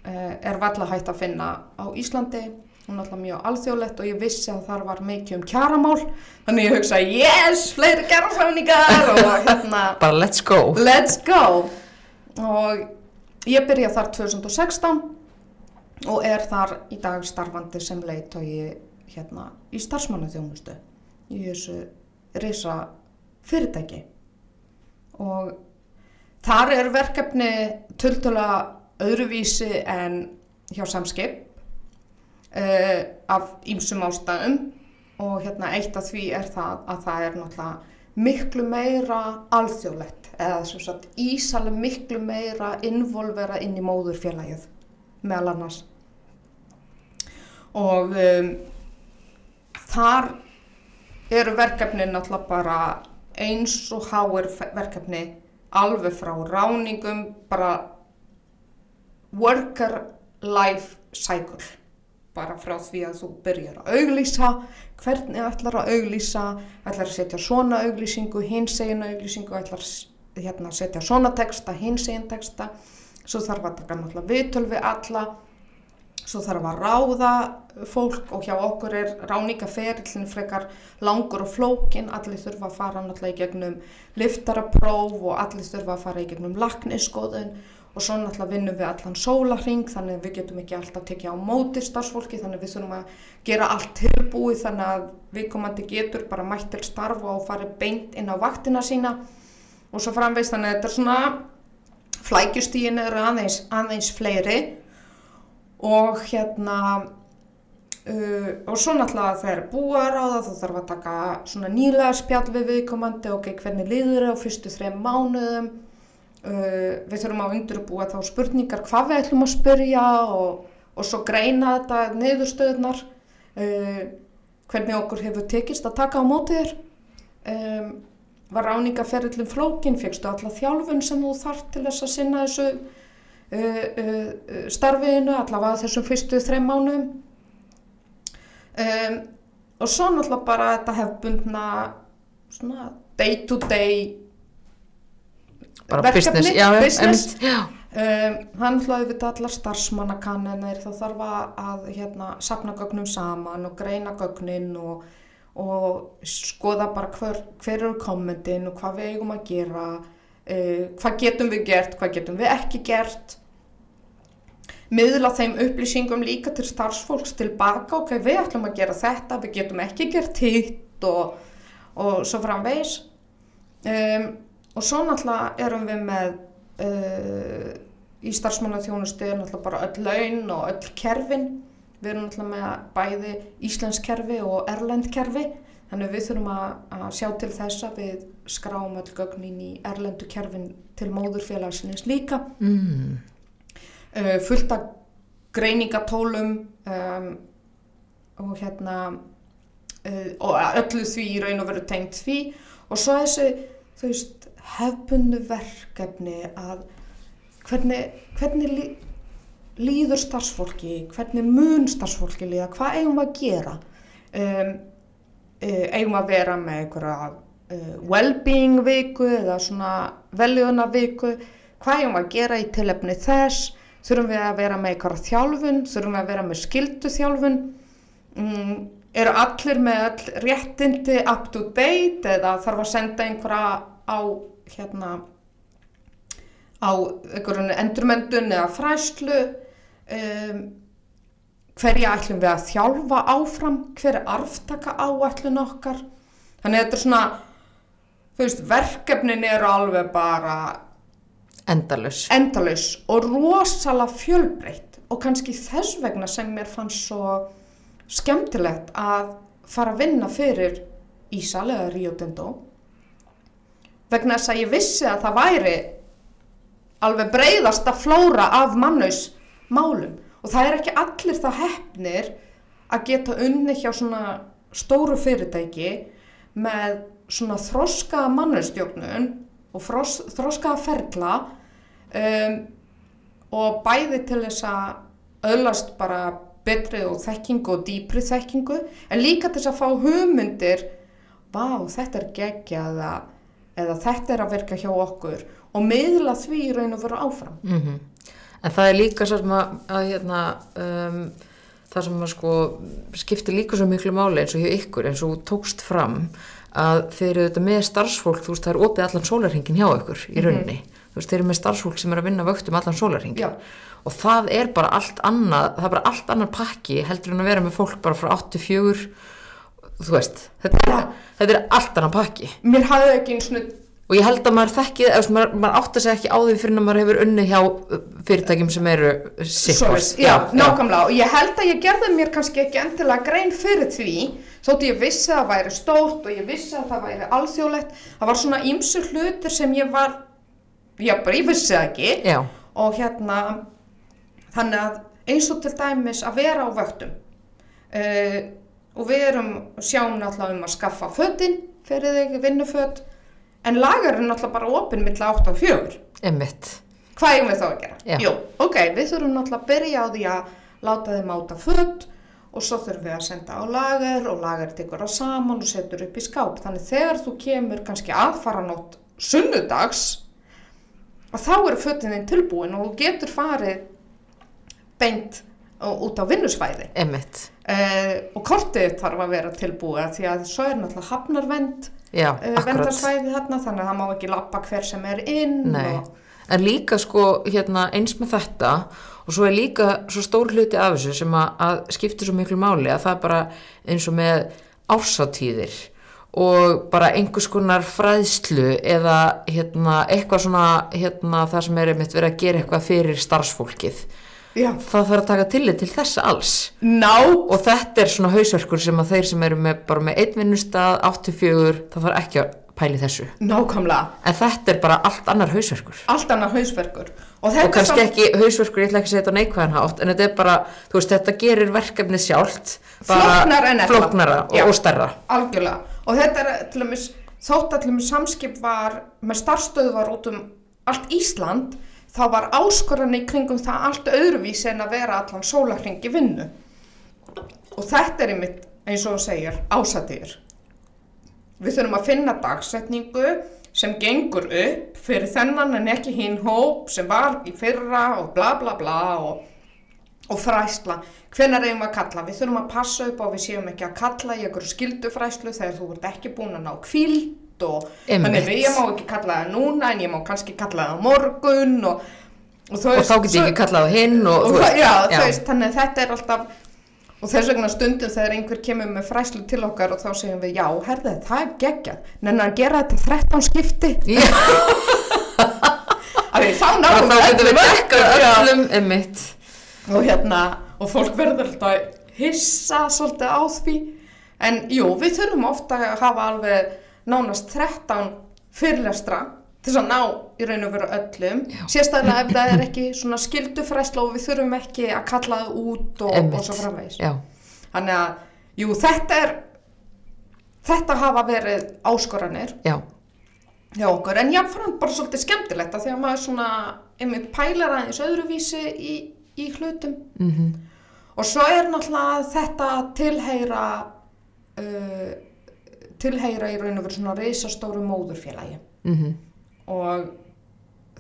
uh, er valla hægt að finna á Íslandi. Er alltaf mjög alþjóðlegt og ég vissi að þar var mikið um kjaramál. Þannig ég hugsaði yes, fleiri kjarasamningar og hérna Bara let's go. Let's go. Og ég byrja þar 2016 og er þar í dag starfandi sem leiðtói hérna í starfsmannaþjónustu í þessu risa fyrirtæki. Og þar er verkefni tultula öðruvísi en hjá samskip uh, af ýmsum ástæðum. Og hérna eitt af því er það að það er náttúrulega miklu meira alþjóðlegt eða sem sagt ísalega miklu meira involvera inn í móðurfélagið meðal annars. Og um, þar eru verkefni náttúrulega bara eins og háir verkefni alveg frá ráningum bara worker life cycle. Bara frá því að þú byrjar að auglýsa hvernig ætlar að auglýsa ætlar að setja svona auglýsingu hins egin auglýsingu ætlar að hérna, setja svona texta, hins egin texta. Svo þarf að taka náttúrulega viðtöl við alla svo þarf að ráða fólk og hjá okkur er ráningaferillin frekar langur og flókin allir þurfa að fara náttúrulega í gegnum liftarapróf og allir þurfa að fara í gegnum lakniskoðun og svo náttúrulega vinnum við allan sólarring þannig að við getum ekki alltaf tekið á móti starfsfólki þannig að við þurfum að gera allt tilbúið þannig að við komandi getur bara mætt til starfa og farið beint inn á vaktina sína og svo framveist þannig að þetta er svona flækjustígin eru aðeins, aðeins fleiri og hérna uh, og svo náttúrulega þegar búar á það þá þarf að taka svona nýlega spjall við viðkomandi ok, hvernig liður það á fyrstu þrejum mánuðum. Uh, við þurfum að undurbúa þá spurningar hvað við ætlum að spyrja og, og svo greina þetta niðurstöðunar uh, hvernig okkur hefur tekist að taka á mótið þér. Um, var ráningaferillin flókin? Fegstu alla þjálfun sem þú þarf til þess að sinna þessu starfiðinu allavega þessum fyrstu þreim mánum um, og svo náttúrulega bara þetta hefbundna svona day to day Bara verkefni, business, já, business. já. Um, hann hlaði við allar starfsmannakannanir þá þarf að, að hérna, sapna gögnum saman og greina gögnin og, og skoða bara hver, hver eru kommentin og hvað við eigum að gera uh, hvað getum við gert, hvað getum við ekki gert? Miðla þeim upplýsingum líka til starfsfólks tilbaka, ok, við ætlum að gera þetta við getum ekki gert hitt og, og svo framvegs um, og svo náttúrulega erum við með uh, í starfsmannaþjónustu náttúrulega bara öll laun og öll kerfin. Við erum náttúrulega með bæði Íslensk kerfi og Erlend kerfi þannig við þurfum að, að sjá til þess að við skráum öll gögnin í Erlendu kerfin til móðurfélagsins líka. Mm. uh, fullt af greiningatólum um, og hérna uh, og öllu því í raun og veru tengt því. Og svo þessi þú veist hefbundu verkefni að hvernig, hvernig lí, líður starfsfólki, hvernig mun starfsfólki líða, hvað eigum við að gera? Um, eigum við að vera með einhverja uh, well-being viku eða svona veljöðuna viku hvað eigum að gera í tilefni þess? Þurfum við að vera með einhverja þjálfun? Þurfum við að vera með skildu þjálfun mm, eru allir með all réttindi up to date eða þarf að senda einhverja á hérna á einhverjum endurmendun eða fræslu um, hverja ætlum við að þjálfa áfram hver er arftaka áætlun okkar? Þannig að þetta er svona þú veist, verkefnin eru alveg bara Endalus. endalaus og rosalega fjölbreytt. Og kannski þess vegna sem mér fannst svo skemmtilegt að fara að vinna fyrir Ísal eða Rio Tinto. Vegna þess að ég vissi að það væri alveg breyðasta flóra af mannaus málum og það er ekki allir það hefnir að geta unni hjá svona stóru fyrirtæki með svona þroskaða mannustjórnun og þros, þroskaða ferla um, og bæði til þess að öðlast bara betri og þekkingu og dýpri þekkingu en líka til þess að fá hugmyndir vá, þetta er geggja eða, þetta er að virka hjá okkur og miðla því raun og vera áfram. Mm En það er líka sem að, að hérna, um, það sem að sko skiptir líka svo miklu máli eins og hjá ykkur eins og tókst fram að þeir eru þetta með starfsfólk, þú veist það er opið allan sólarhingin hjá ykkur í rauninni. Þú veist þeir eru með starfsfólk sem er að vinna vöktum allan sólarhingin. Já. Og það er bara allt annað, það er bara allt annar pakki heldur en að vera með fólk bara frá 84, þú veist, þetta þetta er allt annar pakki. Mér hafði ekki eins og Og ég held að maður þekki, eða, maður, maður átt að segja ekki á því fyrir að maður hefur unnið hjá uh, fyrirtækjum sem eru sikkvist. Svoleiðis, já, nákvæmlega. Og ég held að ég gerði mér kannski ekki endilega grein fyrir því þóttu ég vissi að það væri stórt og ég vissi að það væri alþjóðlegt. Það var svona ýmsu hlutir sem ég var já, bara ég vissi það ekki. Já, og hérna þannig að eins og til dæmis að vera á vöktum uh, og við erum sjáum náttúrulega um að skaffa fötin fyrir þig vinnuföt en lagarinn náttúrulega bara opinn milla 8 og 4 emmitt. Hvað eigum við þá að gera? Já. Jú, ok, við þurfum náttúrulega að byrja á því að láta þeim áta föt og svo þurfum við að senda á lager og lager tekur það saman og setur upp í skáp. Þannig þegar þú kemur kannski aðfara nótt sunnudags að þá eru fötin þinn tilbúin og þú getur farið beint á- út á vinnusvæði. Uh, og kortið þarf að vera tilbúið því að svo er náttúrulega hafnarvend Já, uh, vendarsvæði þarna þannig að það má ekki lappa hver sem er inn og En líka sko, hérna, eins með þetta og svo er líka svo stór hluti af þessu sem að, að skiptir svo miklu máli að það er bara eins og með ársátíðir og bara einhvers konar fræðslu eða hérna, eitthvað svona hérna, það sem er einmitt verið að gera eitthvað fyrir starfsfólkið. Já. Það þarf að taka tillit til þessa alls. Ná. Og þetta er svona hausverkur sem að þeir sem eru með, bara með einn vinnustad 84, það þarf ekki að pæli þessu. Nákvæmlega, en þetta er bara allt annar hausverkur. Allt annað hausverkur. Og og kannski samt- ekki hausverkur, ég ætla ekki að segja þetta neikvæðan hátt en þetta er bara, þú veist, þetta gerir verkefnið sjálft flóknara Já. og, og stærra. Algjörlega. Og þetta er til dæmis þótt að til dæmis samskip var með starfstöðvar út um allt Ísland þá var áskoran í kringum það allt öðruvísi en að vera allan sólarhring í vinnu. Og þetta er einmitt eins og þú segir ásatýr við þurfum að finna dagsetningu sem gengur upp fyrir þennan en ekki hinn hóp sem var í fyrra og bla bla bla og og fræsla, hvenær eigum við að kalla? Við þurfum að passa upp að við séum ekki að kalla í einhverju skildufræslu þegar þú ert ekki búin að ná kvíld og þannig við ég má ekki kalla það núna en ég má kannski kalla það á morgun og, og, og þá get ég ekki kallað á hinn og, það, já, já. veist, þannig að þetta er alltaf og þess vegna stundum þegar einhver kemur með fræslu til okkar og þá segjum við já, herðið, það er geggjað. Nennar að gera þetta 13 skipti. Já, að þá getum við dekkað verkum, já. öllum emitt og hérna og fólk verður alltaf hissa svolítið á því. En jú, við þurfum ofta að hafa alveg nánast 13 fyrirlestra til að ná í raun og veru öllum. Sérstaklega ef það er ekki svona skildufræsla og við þurfum ekki að kalla það út og, og svo framvegis. Já, þannig að, jú, þetta er þetta hafa verið áskoranir já, hjá okkur. En jáfnframt bara svolítið skemmtilegt að því að maður svona einmitt pælar aðeins öðruvísi í, í hlutum. Mhm. Og svo er náttúrulega þetta tilheyra uh, tilheyra í raun og veru svona reisastóru móðurfélagi. Mhm. Og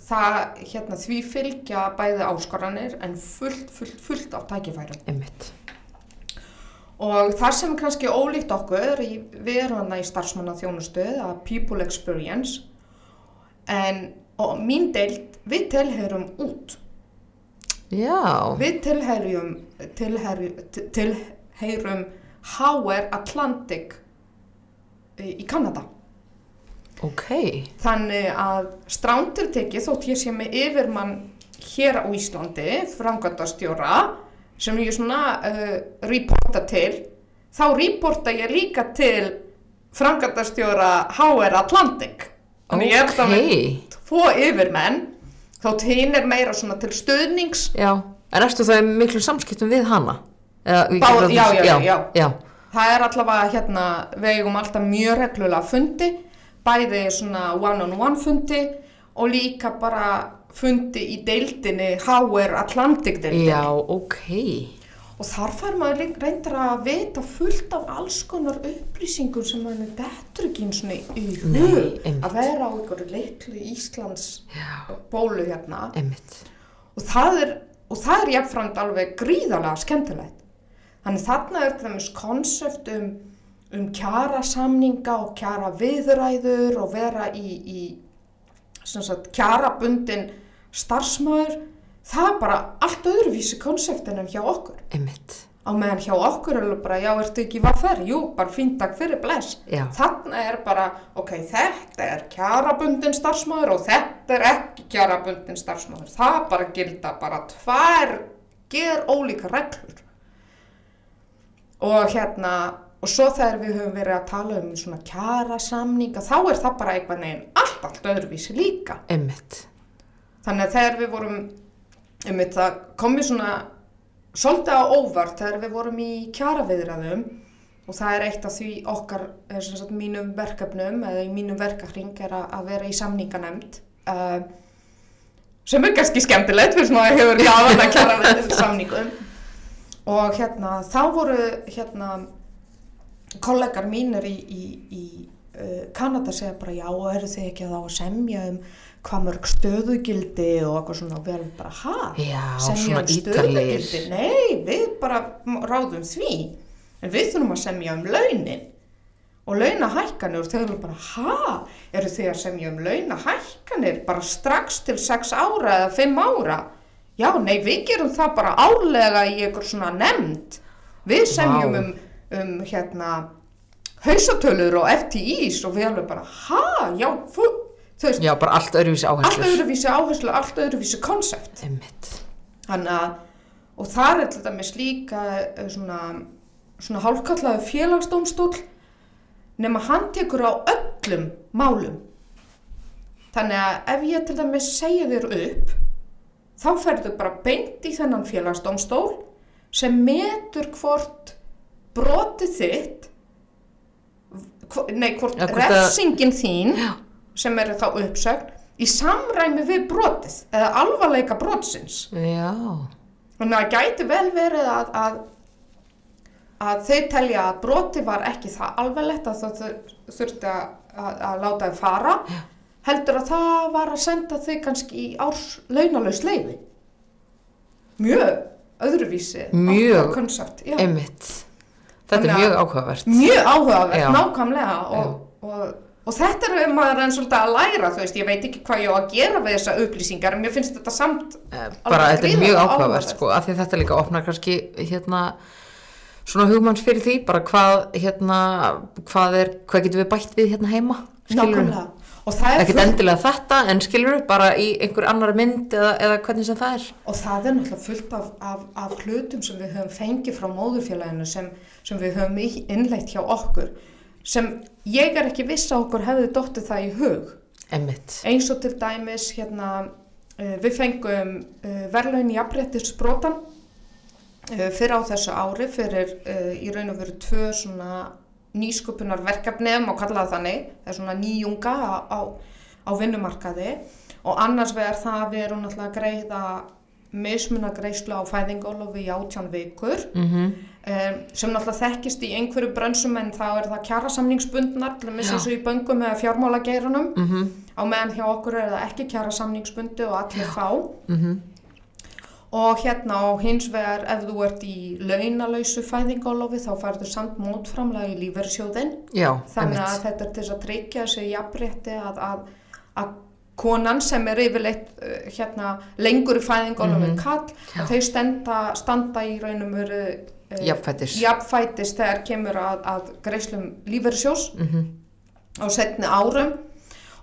það hérna því fylgja bæði áskoranir en fullt, fullt, fullt af tækifærum. Emitt og það sem er kannski ólíkt okkur í, hana í starfsmanna þjónustuð að people experience en og mín deild við tilheyrum út. Já, við tilheyrum tilheyrum, tilheyrum HR Atlantic í í Kanada ok þannig að strántir tekið þótt ég sé með yfirmann hér á Íslandi framkvæmdastjóra sem ég svona uh, reporta til þá reporta ég líka til framkvæmdastjóra HR Atlantic þannig ég er það með tvo yfirmenn þótt hinn er meira svona til stöðnings já En erstu það miklu samskiptum við hana? Bá- já, já, já, já. já. Það er allavega hérna við eigum alltaf mjög reglulega fundi bæði svona one-on-one fundi og líka bara fundi í deildinni HR Atlantic deildinni. Já, ok. Og þar fær maður líka reyndar að vita fullt af alls konar upplýsingum sem maður dettur ekki eins og í Nei, hug einmitt. að vera á einhverju litlu Íslands Já, bólu hérna. Einmitt. og það er, og það er jafnframt alveg gríðarlega skemmtilegt þannig þarna er til dæmis konsept um, um kjara samninga og kjara viðræður og vera í, í sagt, kjarabundin starfsmæður það er bara allt öðruvísi konseptin en hjá okkur Einmitt. á meðan hjá okkur er bara, já, ertu ekki hvað fer? Jú, bara fínt takk fyrir bless. Já. Þarna er bara, ok, þetta er kjarabundin starfsmæður og þetta er ekki kjarabundin starfsmæður. Það bara gilda bara tvær ger ólíka reglur. Og hérna, og svo þegar við höfum verið að tala um svona kjarasamninga, þá er það bara eitthvað neginn allt, allt öðruvísi líka. Einmitt. Þannig að þegar við vorum, um það komið svona svolítið á óvart þegar við vorum í kjaraviðræðum og það er eitt af því okkar, sem sagt mínum verkefnum eða í mínum verkahring er að, að vera í samninganemnd uh, sem er kannski skemmtilegt fyrir svona að hefur gafan að kjara samningum og hérna þá voru hérna kollegar mínir í, í, í uh, Kanada segja bara já og eru þið ekki að þá að semja um hvað mörg stöðugildi og eitthvað svona og við erum bara ha? Já, semja um stöðugildi? Nei, við bara ráðum því en við þurfum að semja um launin og launahækkanir þau eru bara ha? Eru þið að semja um launahækkanir bara strax til 6 ára eða 5 ára? Já, nei, við gerum það bara álega í einhver svona nefnd. Við semjum Vá. um, um hérna hausatölur og FTIs og við alveg bara, ha, já, þú, veist, Já, bara allt öðruvísi allt áherslur. öðruvísi áherslu, allt öðruvísi konsept. Þannig að, og það er til dæmis líka eh, svona, svona hálfkallaðu félagsdómstól nema hann tekur á öllum málum. Þannig að ef ég til dæmis segja þér upp, þá ferðu bara beint í þennan félagsdómstól sem metur hvort brotið þitt, nei, hvort Ja, hvort að- refsingin þín Já. sem er þá uppsögn í samræmi við brotið eða alvarleika brotsins. Já. Þannig að það gæti vel verið að, að, að þau telja að broti var ekki það alvarlegt að þur- þurfti að, að, að láta þau fara, heldur að það var að senda þau kannski í árs launalaus leiði. Mjög öðruvísi. Mjög. já. Einmitt. Þetta Þannig er mjög áhugavert. Mjög áhugavert, Já. nákvæmlega og, og, og þetta er maður enn svolítið að læra, þú veist, ég veit ekki hvað ég á að gera við þessa upplýsingar, en mér finnst þetta samt Eh, bara þetta er mjög áhugavert sko, af því þetta líka opnar kannski hérna svona hugmanns fyrir því, bara hvað hérna, hvað er, hvað getum við bætt við hérna heima, skilur nákvæmlega. Og það er ekkert endilega þetta, en skilur bara í einhver annar mynd eða, eða hvernig sem það er. Og það er náttúrulega fullt af, af, af hlutum sem við höfum fengið frá móðurfélaginu sem, sem við höfum í- innleitt hjá okkur sem ég er ekki viss að okkur hefði dottið það í hug. Emmitt, Eins og til dæmis hérna, uh, við fengum uh, verðlaun jafnréttisbrotan uh, fyrir á þessu ári fyrir í raun og veru tvö svona nýsköpunar verkefni, má kalla það þannig, það er svona nýjunga á, á, á vinnumarkaði. Og annars vegar það að við erum náttúrulega að greiða mismunagreislu á fæðingólofi í átján vikur. Mm um, sem náttúrulega þekkist í einhverju brönsum en þá er það kjarasamningsbundnar til að missa Já. og í böngum eða fjármálageirunum -hmm. á meðan hjá okkur er það ekki kjarasamningsbundi og allir fá. Mm og hérna og hins vegar ef þú ert í launalausu fæðingólofi þá færðu samt mótframlega í lífeyrissjóðin Já, þannig að þetta er til að tryggja þessi jafnrétti að, að, að konan sem er yfirleitt uh, hérna, lengur í fæðingólofi Mhm. kall, Já. að þau standa, standa í raunum veru uh, Jafnfættis jafnfætis þegar kemur að, að greislum lífeyrissjós mm á setni árum.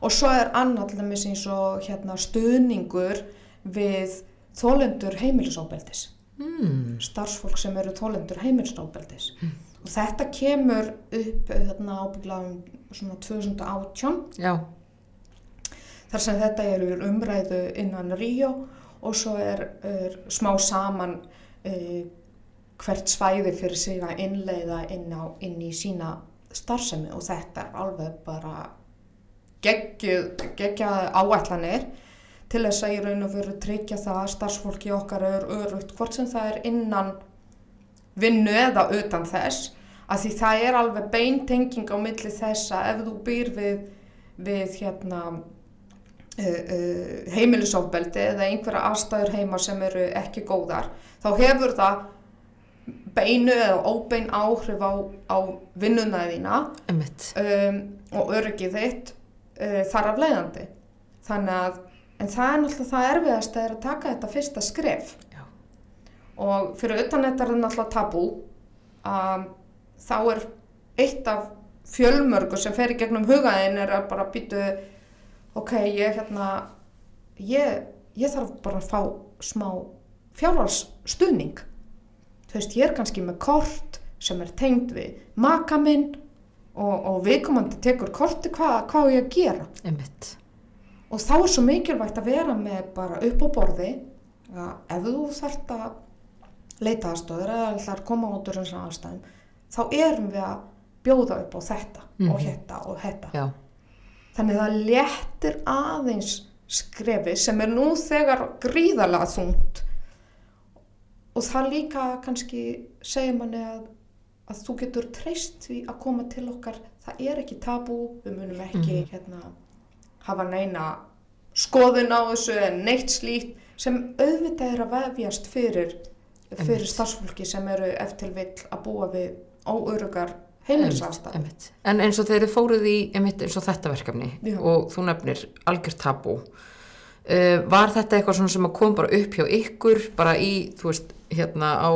Og svo er til dæmis eins og hérna, stuðningur við þólendur heimilisóbeldis mm. starfsfólk sem eru þólendur heimilisóbeldis og þetta kemur upp hérna, ábyggla um svona 2018 Já, þar sem þetta er úr umræðu innan Ríó og svo er, er smá saman uh, hvert svæði fyrir sig að innleiða inn, á, inn í sína starfsemi. Og þetta er alveg bara geggjaði áætlanir til þess að í raun og veru tryggja það að starfsfólki okkar er örugt hvort sem það er innan vinnu eða utan þess að því það er alveg beintenging á milli þess að ef þú býr við, við hérna uh, uh, heimilisofbeldi eða einhverja aðstæður heima sem eru ekki góðar þá hefur það beinu eða óbein áhrif á, á vinnuna þína Einmitt. um, og öryggið þitt uh, þar af leiðandi þannig að en það er náttúrulega það erfiðast að er að taka þetta fyrsta skref Já. og fyrir utan þetta er það náttúrulega tabú um, þá er eitt af fjölmörgu sem fer í gegnum hugaðin er að bara býtu ok, ég hérna ég, ég þarf bara að fá smá fjárhagsstuðning þú veist, ég er kannski með kort sem er tengd við maka minn og, og viðkomandi tekur korti hvað hva ég að gera Einmitt. Og þá er svo mikilvægt að vera með bara upp á borði að ef þú þarft að leita aðstöður eða að koma út úr þessum aðstæðum þá erum við að bjóða upp á þetta og Mhm. þetta og þetta Já. þannig það léttir aðeins skrefi sem er nú þegar gríðarlega þungt og það líka kannski segir manni að, að þú getur treyst því að koma til okkar það er ekki tabú, við munum ekki Mhm. hérna, hafa neina skoðun á þessu en neitt slíkt sem auðvitað er að vefjast fyrir, fyrir starfsfólki sem eru eftir vill að búa við óörugar heimilisafstæð. En eins og þeir eru fóruð í einmitt eins og þetta verkefni Já. og þú nefnir algjör tabú uh, var þetta eitthvað sem kom bara upp hjá ykkur bara í, þú veist, hérna á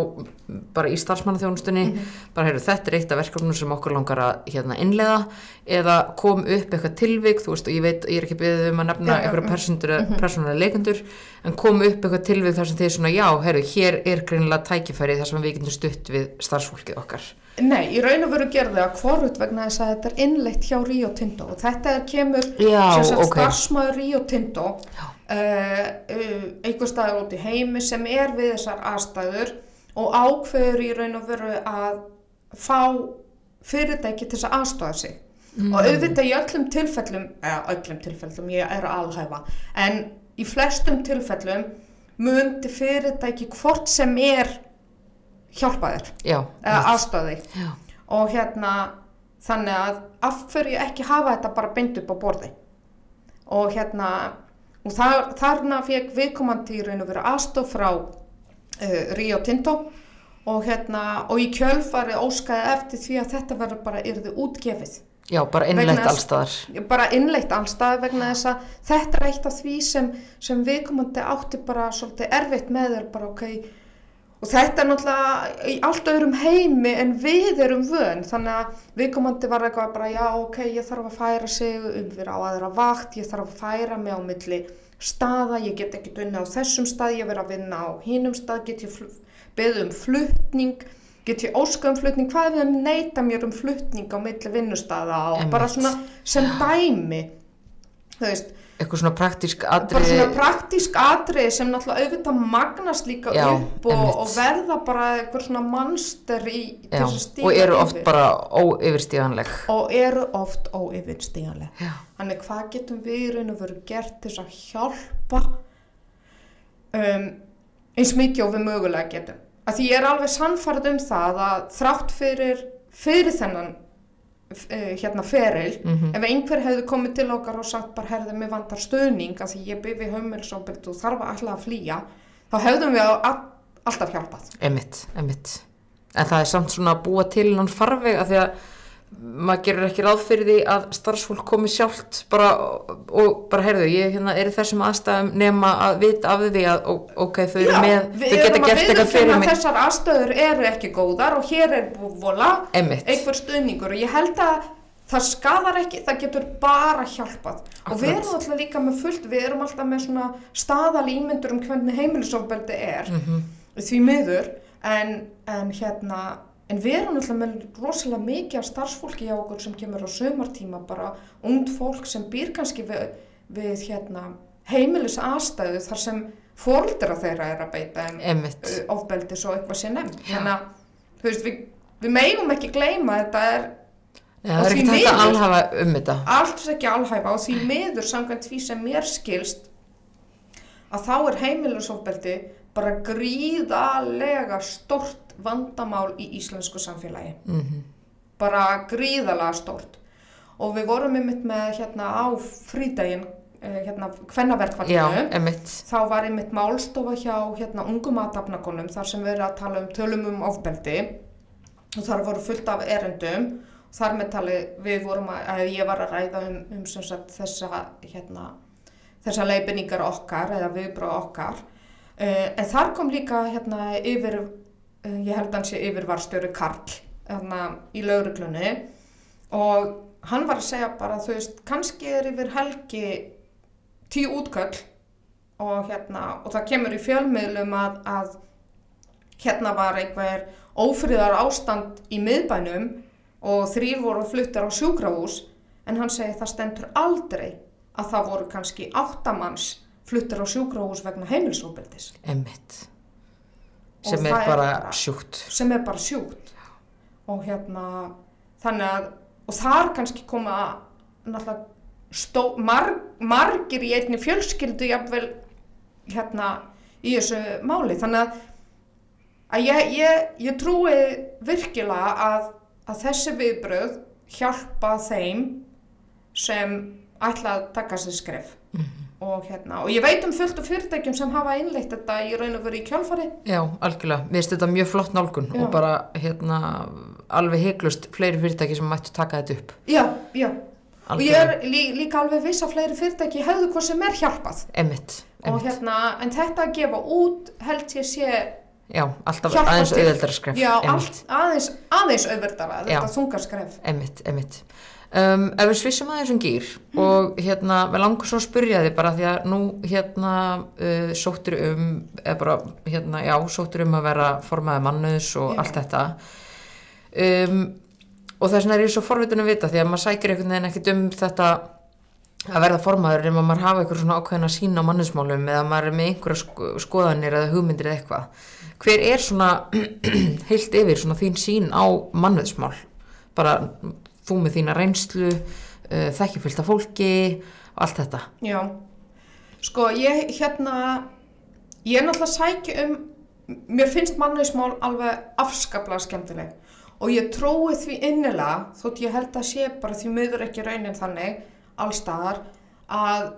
bara í starfsmannaþjónustunni Mhm. bara heyrðu, þetta er eitt af verkefnum sem okkur langar að hérna innlega eða kom upp eitthvað tilvik, þú veist, og ég veit ég er ekki beðið um að nefna Já, já, einhverja mhm. persónulega leikendur en kom upp eitthvað tilvik þar sem þeir svona já, heyrðu, hér er greinilega tækifæri þar sem við getum stutt við starfsfólkið okkar Nei, í raun og veru gerði að hvorut vegna þess að þetta er innleitt hjá Rio Tinto og þetta er kemur Já, sem sagt ok. starfsmæður Rio Tinto uh, uh, einhver staðar út í heimi sem er við þessar aðstæður og ákveður í raun og veru að fá fyrirtæki til þess að aðstofa sig. Og auðvitað í öllum tilfellum eða öllum tilfellum, ég er að alhæfa en í flestum tilfellum mundi fyrirtæki hvort sem er hjálpa þér já, eða já, og hérna þannig að af hverju ekki hafa þetta bara beint upp á borði og hérna og þar, þarna fekk viðkomandi í raun og veru aðstof frá uh, Rio Tinto. Og hérna og í kjölfari óskaði eftir því að þetta verður bara yrði útgefið. Já, bara innleitt allstaðar bara innleitt allstað vegna þess að þetta er eitt af því sem, sem viðkomandi átti bara svolítið erfitt með þér bara ok og þetta er náttúrulega í allt öðrum heimi en við erum vön. Þannig að viðkomandi var eitthvað bara já ok ég þarf að færa sig um fyrir á aðra vakt ég þarf að færa mig á milli staða, ég get ekki dunni á þessum stað ég verið að vinna á hinum stað get ég beðið um flutning get ég óska um flutning, hvað ef þeim neita mér um flutning á milli vinnustaða og Einmitt. bara svona sem dæmi þú veist, eitthvað svona praktísk bara atriði. svona praktísk atriði sem náttúrulega auðvitað magnast líka Já, upp og, og verða bara eitthvað svona manster í til já, þess að stíga og eru oft yfir. bara óyfirstíðanleg og eru oft óyfirstíganleg. Þannig hvað getum við í raun og veru gert til að hjálpa um, eins mikið og við mögulega getum. Að því ég er alveg sannfarið um það að þrátt fyrir, fyrir þennan hérna feril, Mhm. ef einhver hefði komið til okkar og sagt bara herði mig vantar stöðning að því ég byrði hömmelsóbyrd og þarf alltaf að flýja, þá hefðum við all, alltaf hjálpað. emitt, emitt en það er samt svona að búa til náttúrulega farveg að því að maður gerir ekki ráð fyrir því að starfsfólk komi sjálft bara og, bara heyrðu, ég hérna, er þessum aðstæðum nema að vita af því að ok, þau eru með, þau geta gert eitthvað fyrir mig. þessar aðstöður eru ekki góðar og hér er vola einhver stuðningur og ég held að það skadar ekki, það getur bara hjálpað. Og við Akkurat. erum alltaf líka með fullt, við erum alltaf með svona staðal ímyndur um hvernig heimilisofbeldi er mm því miður. En, en hérna en við erum alltaf með rosalega mikið starfsfólki hjá okkur sem kemur á sömartíma bara ungd fólk sem býr kannski við, við hérna heimilis aðstæðu þar sem fóldra þeirra er að beita en ofbeldis og eitthvað sé nefnt. Þannig að þú veist, við, við megum ekki gleyma að þetta er Já, það er ekki þetta miður- alhafa um þetta. Alls ekki alhæfa og því miður samkvæmt því sem mér skilst að þá er heimilisofbeldi bara gríðalega stort vandamál í íslensku samfélagi. Mhm, bara gríðalega stort og við vorum einmitt með hérna á frídaginn eh, hérna emitt þá var einmitt málstofa hjá hérna ungum aðdafnakonum þar sem við erum að tala um tölum um ofbeldi. Og þar voru fullt af erendum þar með tali við vorum að, að ég var að ræða um, um sagt þessa hérna þessa leifinningar okkar eða viðbrá okkar. Uh, en þar kom líka hérna yfir ég held að hann sé yfir varstjóri Karl í lauruglunni og hann var að segja bara þú veist kannski er yfir helgi tíu útköll og hérna og það kemur í fjölmiðlum að, að hérna var einhver ófriðar ástand í miðbænum og þrýr voru fluttar á sjúkrahús en hann segi það stendur aldrei að það voru kannski áttamanns fluttar á sjúkrahús vegna heimilsóbeldis emitt Og sem er er bara sjúkt. sem er bara sjúkt. Og hérna þannig að og þar kannski koma náttúrulega stó, mar, margir í einni fjölskyldu jafnvel hérna í þessu máli. Þannig að, að ég, ég, ég trúi virkilega að, að þessi viðbröð hjálpa þeim sem ætla að taka sér skref og, hérna, og ég veit um fullt af fyrirtækjum sem hafa innleitt þetta í raun og veru í kjálfari Já, algjörlega, mér finnst þetta mjög flott nálgun Já. og bara hérna alveg heiklust fleiri fyrirtæki sem mættu taka þetta upp. Já, já. Og ég algjörlega, er lí, líka alveg viss að fleiri fyrirtæki hefðu hvað sem er hjálpað. Emitt, og emitt. hérna, en þetta að gefa út held ég sé Já, alltaf aðeins til. auðveldara skref. Já, allt, aðeins, aðeins auðvöldara þetta þungarskref emitt, emitt um, Ef við svissum aðeins um gýr og hérna, við langar svo að spyrja þig bara því að nú hérna uh, sóttur um, eða bara hérna, já, sóttur um að vera formaði mannuðs og Já. allt þetta. Um, og þess vegna er ég svo forvitin að vita því að maður sækir einhvern veginn ekkert um þetta að verða formaður nema maður hafa eitthvað svona ákveðin að sína á mannismálum eða maður er með einhverja sko skoðanir eða hugmyndir eða eitthvað. Hver er svona heilt yfir svona þín sín á mannismál bara þú með þína reynslu uh, þekki fylgta fólki og allt þetta. Já, sko ég hérna ég er náttúrulega sækja um mér finnst mannauðsmál alveg afskaplega skemmtileg. Og ég trói því innilega þótt ég held að sé bara því miður ekki raunin þannig allstaðar að,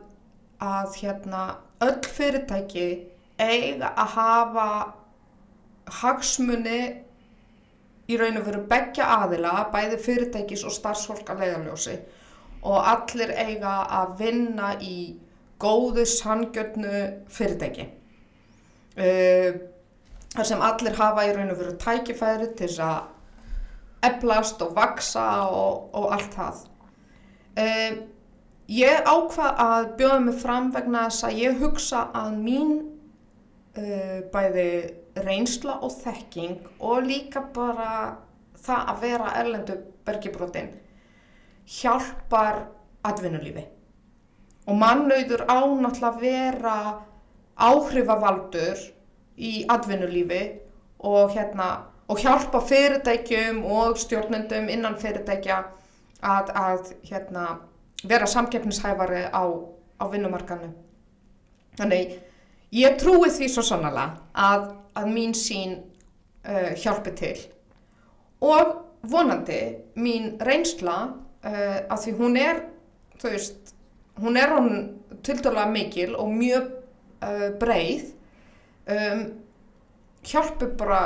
að hérna öll fyrirtæki eiga að hafa hagsmuni í raun og veru beggja aðila, bæði fyrirtækis og starfsfólk að leiðaljósi og allir eiga að vinna í góðu sangjörnu fyrirtæki. Uh, þar sem allir hafa í raun og veru tækifæri til þess að eflast og vaksa og, og allt það. Uh, ég ákvað að bjóða mig fram vegna þess að ég hugsa að mín uh, bæði reynsla og þekking og líka bara það að vera erlendu bergibrotin hjálpar atvinnulífi. Og mannauður á náttúrulega að vera áhrifavaldur í atvinnulífi og hérna og hjálpa fyrirtækjum og stjórnendum innan fyrirtækja að, að hérna vera samkeppnishæfari á, á vinnumarkanu þannig ég trúi því svo sannlega að, að mín sín uh, hjálpi til. Og vonandi mín reynsla uh, að því hún er þú veist, hún er hún tildulega mikil og mjög uh, breið um, hjálpi bara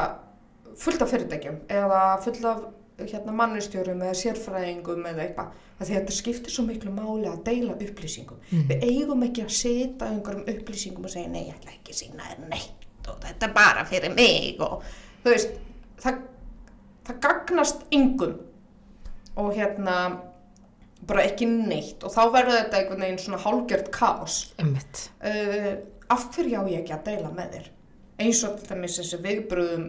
fullt af fyrirtækjum eða fullt af hérna, mannustjórum eða sérfræðingum eða eitthvað að þetta skiptir svo miklu máli að deila upplýsingum. Við eigum ekki að setja einhverjum upplýsingum og segja nei, ég ætla ekki að sína þér neitt og þetta er bara fyrir mig og þú veist það, það gagnast yngum og hérna bara ekki neitt og þá verður þetta einhvern veginn svona hálgjört kaos. Emitt, uh, af hverju á ég ekki að deila með þér? Eins og til dæmis þessi viðbröðum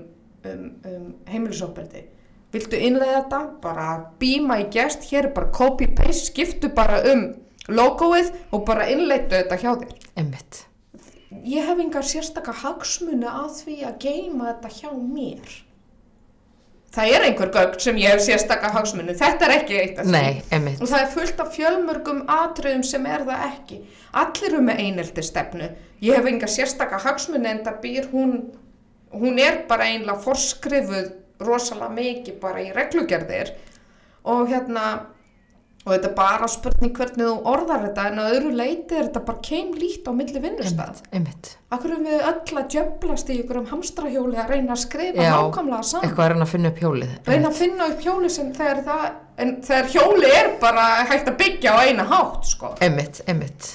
um, um heimilisofbeldi viltu innlega þetta, bara býma í gest, hér er bara copy-paste skiptu bara um logoið og bara innleitu þetta hjá þér. Emitt ég hef engar sérstaka hagsmuni að því að geima þetta hjá mér. Það er einhver gögn sem ég hef sérstakka hagsmunni, þetta er ekki eitt af því. Nei, einmitt. og það er fullt af fjölmörgum atriðum sem er það ekki. Allir eru með einelti stefnu ég hef enga sérstakka hagsmunni en það býr hún hún er bara einlega forskrifuð rosalega mikið bara í reglugerðir og hérna og þetta er bara spurning hvernig þú orðar þetta en að öðru leiti er þetta bara keim lít á milli vinnustad. Akkur erum við öll að djöblast í ykkur um hamstrahjóli að reyna að skrifa nákvæmlega saman Eitthvað að reyna að finna upp hjólið. reyna að finna upp hjóli sem þegar það en þegar hjóli er bara hægt að byggja á eina hátt sko Einmitt, einmitt.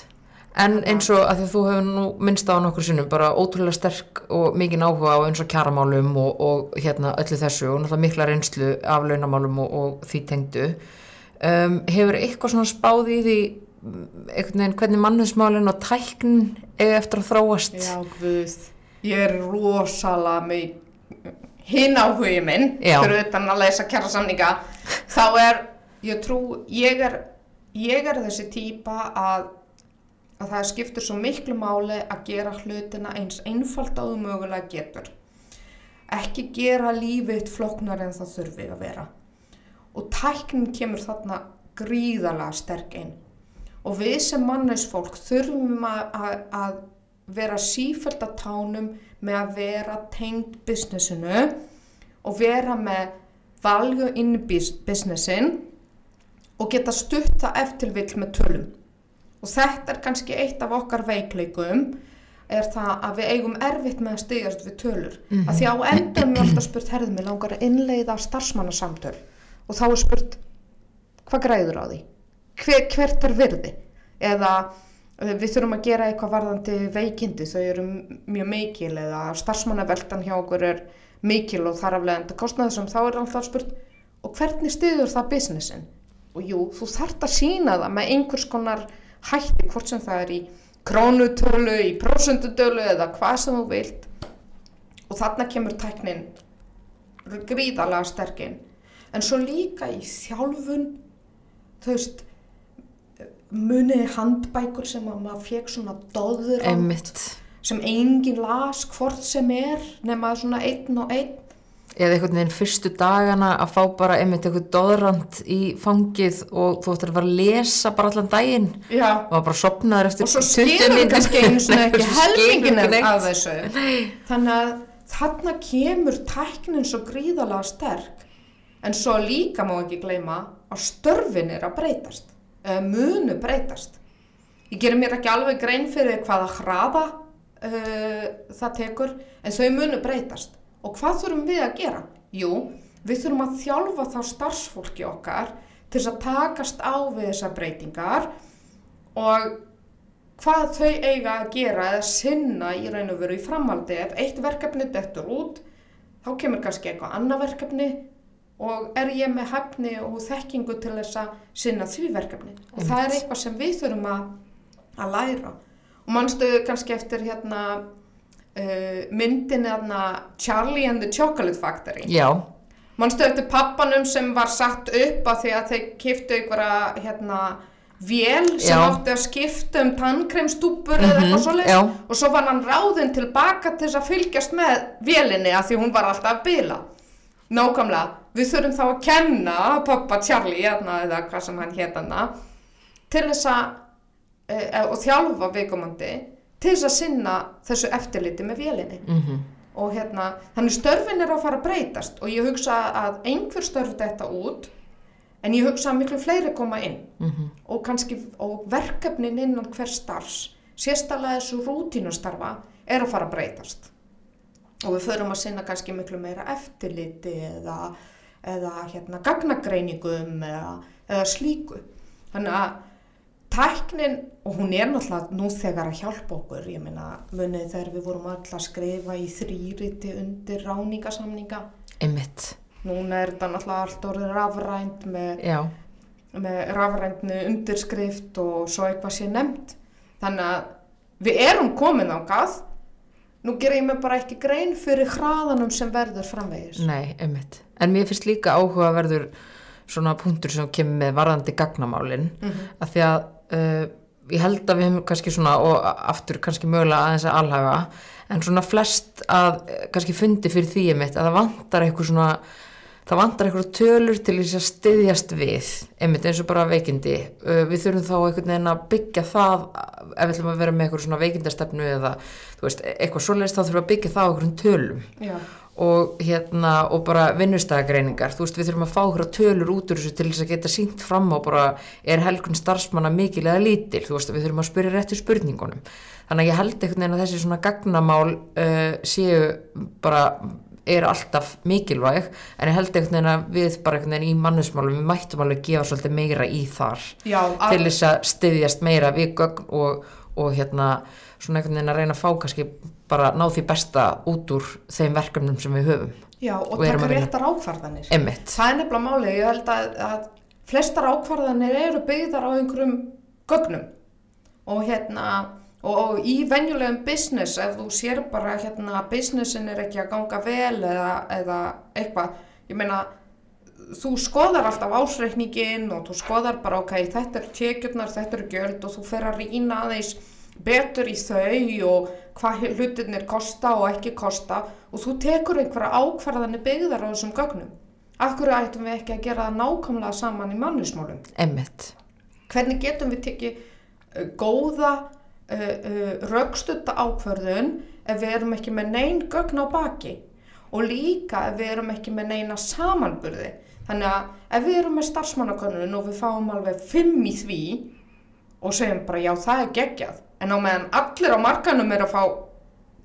En eins og að því að þú hefur nú minnst á nokkur sinnum bara ótrúlega sterk og mikið áhuga á eins og kjaramálum og, og hérna öllu þessu og náttúrulega mikla reynslu af launamálum og, og því tengdu. Um, hefur eitthvað svona spáð í því mm, veginn hvernig mannusmálinn og tæknin eða eftir að þróast? Já, guð, ég er rosalega með hinn áhugi minn Já. fyrir utan að lesa kjara samninga þá er, ég trú, ég er ég er þessi típa að að það skiptir svo miklu máli að gera hlutina eins einfalt á þú mögulega getur. Ekki gera lífið flóknar en það þurfi að vera. Og tæknin kemur þarna gríðalega sterk inn. Og við sem mannesfólk þurfum að, að, vera sífælt að tánum með að vera tengd businessinu og vera með valju inn í bus- businessin og geta stutt það eftir vill með tölum og þetta er kannski eitt af okkar veikleikum er það að við eigum erfitt með að stygjast við tölur. Mm að því á endan við alltaf spurt herðum mig langar að innleiða starfsmannasamtöl. Og þá er spurt hvað græður á því? Hver, hvert er virði? Eða eh, við þurfum að gera eitthvað varðandi veikindi. Þau eru mjög mikil eða starfsmannaveltan hjá okkur er mikil og þar aflegandi kostnaður sem þá er alltaf spurt og hvernig styður það businessin? Og jú, þú þarft að sína það með einhvers konar hætti hvort sem það er í krónutölu, í prósentutölu eða hvað sem þú vilt. Og þarna kemur tæknin gríðalega sterkinn en svo líka í þjálfun þú veist munið handbækur sem að maður fekk svona doður á Einmitt. sem engin las hvort sem er nema svona einn og einn Eða einhvern veginn fyrstu dagana að fá bara einmitt eitthvað doðrand í fangið og þú ættir að fara að lesa bara allan daginn. Já, og bara sopnaður eftir og svo 20 skilur mínútur. kannski ekki helmingin af þessu. Þannig að þarna kemur tæknin svo gríðalega sterk. En svo líka má ekki gleyma að störfin er að breytast eða munu breytast. Ég gerir mér ekki alveg grein fyrir hvaða hraða uh, það tekur en þau munu breytast og hvað þurfum við að gera? Jú, við þurfum að þjálfa þá starfsfólki okkar til þess að takast á við þessar breytingar og hvað þau eiga að gera eða sinna í raun og veru í framhaldi. Ef eitt verkefni dettur út þá kemur kannski eitthvað annað verkefni og er ég með hæfni og þekkingu til þess að sinna því verkefni. Og það er eitthvað sem við þurfum að, að læra. Og mannstu kannski eftir hérna uh, myndin hérna Charlie and the Chocolate Factory Já, Manstu eftir pappanum sem var satt upp að því að þeir kiftu einhverja hérna vél sem Já. átti að skipta um tannkremstúpur eða eitthvað svoleiðis já. og svo var hann ráðinn tilbaka til að fylgjast með vélinni að því hún var alltaf að bila. Nákvæmlega, við þurfum þá að kenna pappa Charlie hérna, eða hvað sem hann hét hana til þess að e, og þjálfa viðkomandi til þess að sinna þessu eftirliti með vélinni. Mhm, og hérna, þannig störfin er að fara að breytast og ég hugsa að einhver störf þetta út en ég hugsa að miklu fleiri koma inn. Mhm. og kannski og verkefnin innan hver starfs sérstaklega þessu rútínustarfa er að fara að breytast. Og við förum að sinna kannski miklu meira eftirliti eða, eða hérna gagnagreiningum eða, eða slíku. Þannig að tæknin og hún er náttúrulega nú þegar að hjálpa okkur ég meina munið þegar við vorum öll að skrifa í þrýriti undir ráningasamninga einmitt. núna er þetta náttúrulega allt orðið rafrænt með með rafræntni undirskrift og svo eitthvað sé nefnt þannig að við erum komin á gað nú ger ég mig bara ekki grein fyrir hraðanum sem verður framvegis nei, einmitt. En mér finnst líka áhugaverður svona punktur sem kemur með varðandi gagnamálin Mhm. að því að uh, ég held að við hefum kannski svona og aftur kannski mögulega aðeins að alhafa en svona flest að eh, kannski fundi fyrir því einmitt að það vantar eitthvað svona það vantar eitthvað tölur til þess að styðjast við einmitt eins og bara veikindi. Uh, við þurfum þá einhvern veginn að byggja það ef við ætlum að vera með eitthvað svona veikindastefnu eða veist, eitthvað svoleiðist þá þurfum við að byggja það á einhverjum tölum. Já, og hérna og bara vinnustæðagreiningar. Þú veist við þurfum að fá okkur tölur út úr þessu til þess að geta sínt fram á bara er helgun starfsmanna mikil eða lítil? Þú veist við þurfum að spyrja réttu spurningunum. Þannig að ég held einhvern veginn að þessi svona gagnamál uh, séu bara er alltaf mikilvæg en ég held einhvern veginn að við bara einhvern veginn í mannusmálum við mættum alveg gefa svolítið meira í þar já, til þess að styðjast meira við gögn og, og hérna svona einhvern veginn að reyna að fá kannski bara ná því besta út úr þeim verkefnum sem við höfum. Já, og og taka réttar ákvarðanir. Emmitt, Það er nefnilega málið, ég held að, að flestar ákvarðanir eru byggðar á einhverjum gögnum. Og hérna og, og í venjulegum business ef þú sér bara hérna að businessin er ekki að ganga vel eða, eða eitthvað, ég meina þú skoðar alltaf ásreikningin og þú skoðar bara ok, þetta eru tekjurnar, þetta eru gjöld og þú fer að rýna aðeins betur í þau og hvað hlutinir kosta og ekki kosta og þú tekur einhverja ákvarðanir byggðar á þessum gögnum. Hverju ættum við ekki að gera það nákvæmlega saman í mannusmálum? emmitt, Hvernig getum við tekið uh, góða uh, uh, rögstutta ákvörðun ef við erum ekki með neyn gögn á baki og líka ef við erum ekki með neina samanburði. Þannig að ef við erum með starfsmannakönnun og við fáum alveg fimm í því og segjum bara já það er geggjað. En á meðan allir á markanum er að fá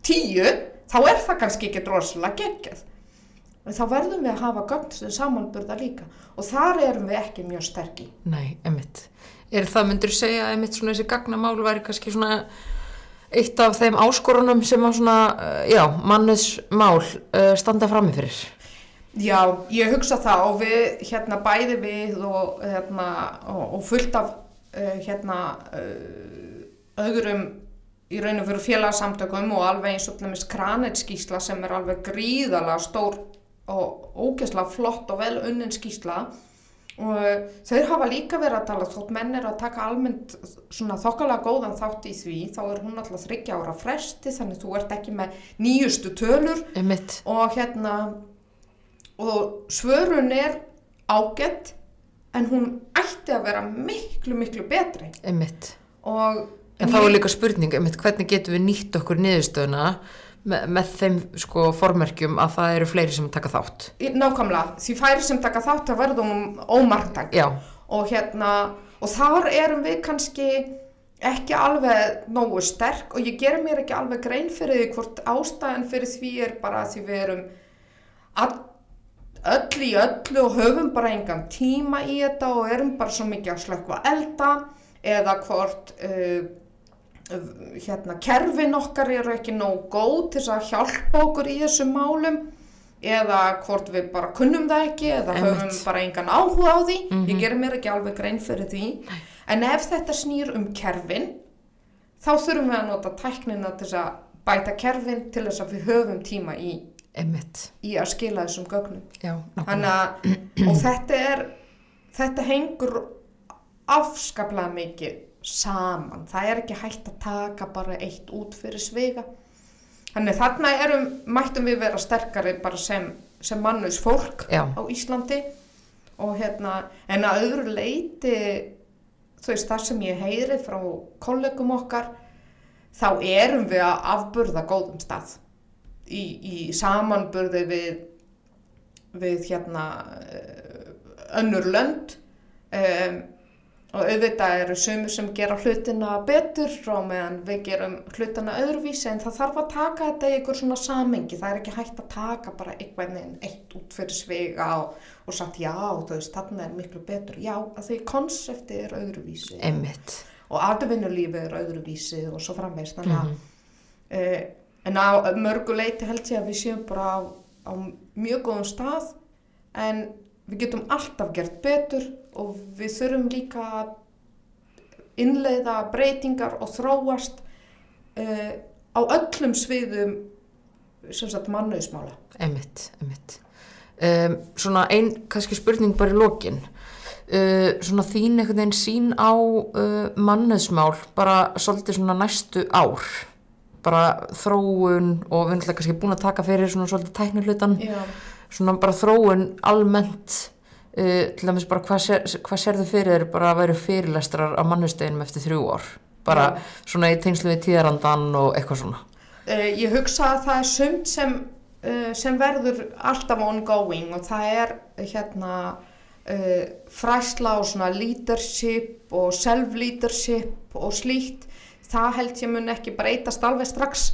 tíu þá er það kannski ekki droslega geggjað. En þá verðum við að hafa sem samanburða líka. Og þar erum við ekki mjög sterkir. nei, emmitt er það myndur segja að emmitt svona þessi gagnamál væri kannski svona eitt af þeim áskorunum sem að svona, uh, já, mannesmál uh, standa frammi fyrir? Já, ég hugsa það. Og við hérna bæði við og, hérna, og, og fullt af uh, hérna uh, öðrum í raun og veru félagsamtökum og alveg eins og dæmis kranetskísla sem er alveg gríðalega stór og ógeðslega flott og vel unnin skísla og uh, þeir hafa líka verið að tala þótt menn er að taka almennt svona þokkalega góðan þátt í því þá er hún alltaf þryggja ára fresti þannig þú ert ekki með nýjustu tölur. Emmitt, og hérna og svörun er ágætt en hún ætti að vera miklu miklu betri. Emmitt og en þá er líka spurning, emmitt, hvernig getum við nýtt okkur niðurstöðuna með, með þeim sko formerkjum að það eru fleiri sem taka þátt? Nákvæmlega, því færi sem taka þátt að verða um ómarktæk já, og hérna og þar erum við kannski ekki alveg nógu sterk og ég ger mér ekki alveg grein fyrir því hvort ástæðan fyrir því er bara því við erum all, öll í öllu og höfum bara engan tíma í þetta og erum bara svo mikið að slökva elda eða hvort uh, hérna kerfin okkar eru ekki nógu góð til þess að hjálpa okkur í þessum málum eða hvort við bara kunnum það ekki eða Einmitt. höfum bara engan áhuga á því. Ég gerir mér ekki alveg grein fyrir því. En ef þetta snýr um kerfin þá þurfum við að nota tæknina til þess að bæta kerfin til þess að við höfum tíma í, emmitt í að skila þessum gögnum já, að, og þetta er, þetta hengur afskaplega mikið saman. Það er ekki hægt að taka bara eitt út fyrir svega. Þannig þarna erum, mættum við vera sterkari bara sem, sem mannus fólk Já. á Íslandi og hérna, en að öðru leiti, þú veist, þar sem ég heyri frá kollegum okkar, þá erum við að afburða góðum stað í, í samanburði við við hérna eh, önnur lönd. Um, og auðvitað eru sumur sem gera hlutina betur og meðan við gerum hlutina öðruvísi en það þarf að taka þetta í einhver svona samengi, það er ekki hægt að taka bara einhvern veginn eitt út fyrir svega og, og sagt já, þú veist, þarna er miklu betur, já, að því konsepti er öðruvísi. Emmitt og atvinnulífi er öðruvísi og svo framvegst þannig að uh, en á mörgu leiti held ég að við séum bara á, á mjög góðum stað en við getum alltaf gert betur og við þurfum líka innleiða breytingar og þróast uh, á öllum sviðum sem sagt mannauðsmála Emmitt, emmitt. Um, svona ein, kannski spurning bara í lokin. Uh, svona þín einhvern veginn sín á uh, manneðsmál bara svolítið svona næstu ár. Bara þróun og við erum alltaf kannski búin að taka fyrir svona svolítið tæknihlutan. Já, svona bara þróun almennt uh, til dæmis bara hvað, sér, hvað sérðu fyrir þér bara að vera fyrirlestrar á mannusteginum eftir þrjú ár bara svona í tengslu við tíðarandan og eitthvað svona Uh, ég hugsa að það er sumt sem, uh, sem verður alltaf ongoing og það er hérna fræsla og svona leadership og self-leadership og slíkt. Það held ég mun ekki breytast alveg strax.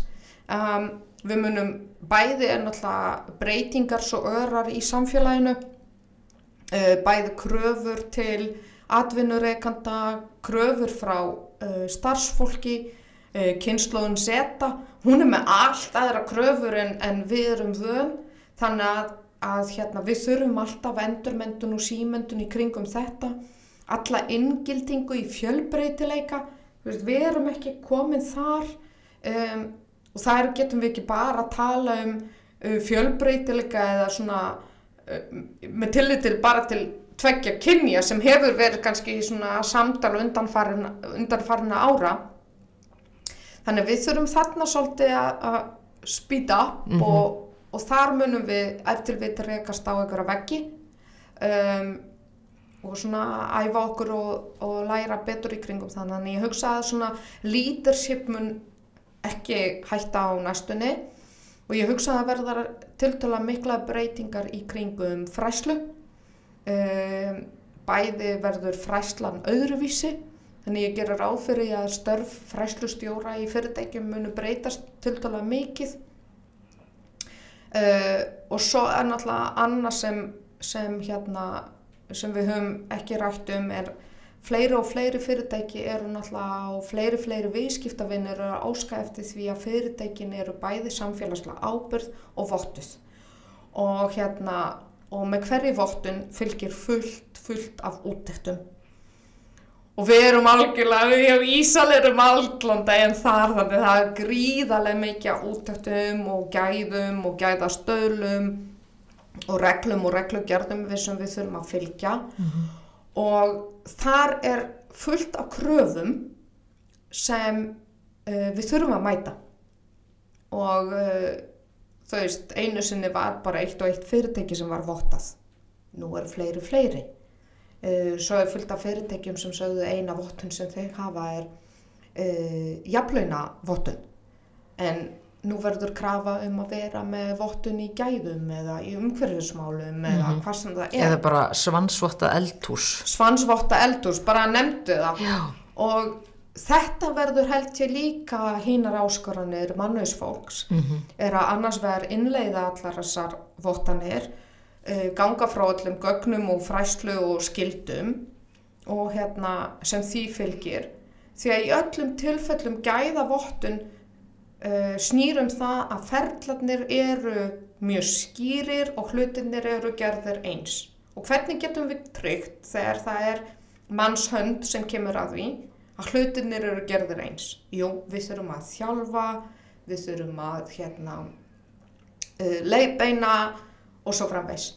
Um, við munum bæði er náttúrulega breytingar svo örar í samfélaginu, uh, bæði kröfur til atvinnureikanda, kröfur frá uh, starfsfólki, uh, kynnslóðun seta, hún er með allt aðra kröfur en, en við erum vön, þannig að, að hérna, við þurfum alltaf endurmendun og símendun í kringum þetta, alla inngildingu í fjölbreytileika, veist, við erum ekki komin þar um, og þar getum við ekki bara að tala um uh, fjölbreytileika eða svona uh, með tillit til bara til tveggja kynja sem hefur verið kannski í svona samtal undanfarin, undanfarina ára. Þannig að við þurfum þarna svolítið að, spýta upp og, og þar munum við eftir við rekast á einhverja veggi. Um, og svona æfa okkur og, og læra betur í kringum þannig að ég hugsa að svona leadership mun ekki hætta á næstunni og ég hugsa að verðar tiltöla mikla breytingar í kringum fræslu um, bæði verður fræslan öðruvísi þannig ég gerir ráð fyrir að störf fræslustjóra í fyrirtækjum munu breytast tiltöla mikið. Uh, og svo er náttúrulega annað sem, sem hérna sem við höfum ekki rætt um er fleiri og fleiri fyrirtæki eru náttúrulega og fleiri fleiri viðskiptavinnir eru að óska eftir því að fyrirtækin eru bæði samfélagslega ábyrð og vottuð. Og hérna og með hverju vottun fylgir fullt, fullt af úttektum. Og við erum algjörlega, við hjá Ísal erum alglanda en þar þannig það er gríðarlega mikið af úttektum og gæðum og gæðastöðlum og reglum og reglugjörðum við sem við þurfum að fylgja. Og þar er fullt af kröfum sem uh, við þurfum að mæta. Og uh, þú veist, einu sinni var bara eitt og eitt fyrirtæki sem var vottað. Nú er fleiri fleiri. Uh, svo er fullt af fyrirtækjum sem sögðu eina vottun sem þeir hafa er jafnlauna vottun en nú verður krafa um að vera með vottun í gæðum eða í umhverfismálum eða hvað sem það er. eða bara svansvotta eldhús. Svansvotta eldurs, bara nefndu það. Já, og þetta verður held ég líka hínar áskoranir mannhausfólks er að annars vegar innleiða allar þessar vottanir uh, ganga frá öllum gögnum og fræslu og skildum og hérna sem því fylgir. Því að í öllum tilfellum gæða vottun uh, snýrum það að ferðlarnir eru mjög skýrir og hlutinir eru gerðir eins. Og hvernig getum við tryggt þegar það er mannshönd sem kemur að því að hlutinir eru gerðir eins? Jú, við þurfum að þjálfa við þurfum að hérna uh, leiðbeina og svo framvegs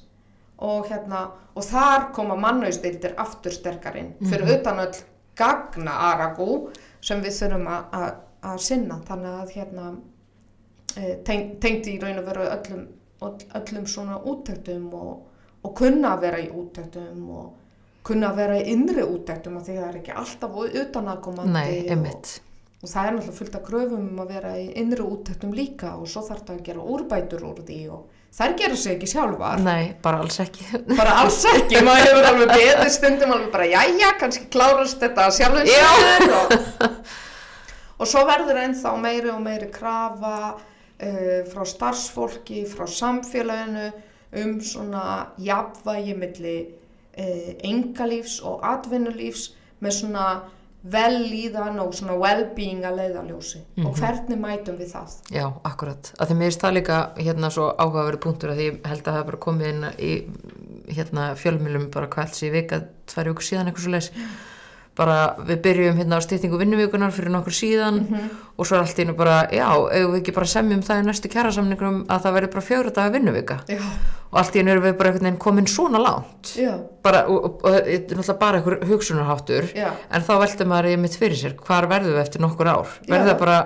og hérna og þar koma mannauðstildir aftur sterkarinn fyrir utan öll gagna aragú sem við þurfum að, að, að sinna. Þannig að hérna uh, teng, tengd í raun og veru öllum, öll- öllum svona úttektum og, og kunna að vera í úttektum og kunna að vera í innri úttektum af því það er ekki alltaf utanakomandi og, og það er náttúrulega fullt af kröfum um að vera í innri úttektum líka og svo þarf það að gera úrbætur úr því og þær gera sig ekki sjálfar. Nei, bara alls ekki. Bara alls ekki, maður hefur alveg beðið stundum alveg bara, jæja, kannski klárast þetta sjálfum sér og, og svo verður ennþá meiri og meiri krafa uh, frá starfsfólki, frá samfélaginu um svona jafnvægi milli uh, engalífs og atvinnulífs með svona vellíðan og svona well-being að leiðaljósi og hvernig mætum við það? Já, akkurat. Að því mér finnst það líka hérna svo áhugaverið punktur að því held að það bara komið inn í hérna fjölmjölum bara helst í vika, tvær vikur síðan eitthvað svo leis. Bara við byrjum hérna á stýttingu vinnuvíkunar fyrir nokkur síðan og svo er allt í einu bara, já, eigum við ekki bara semjum það í næstu kjærasamningum að það verði bara fjóra daga vinnuvika. Og og allt í einu erum við bara einhvern veginn komin svona Já. bara, og, og, og þetta er náttúrulega bara einhver hugsunarháttur Já. en þá veldur maður í mitt fyrir sér hvar verðum við eftir nokkur ár verður það bara,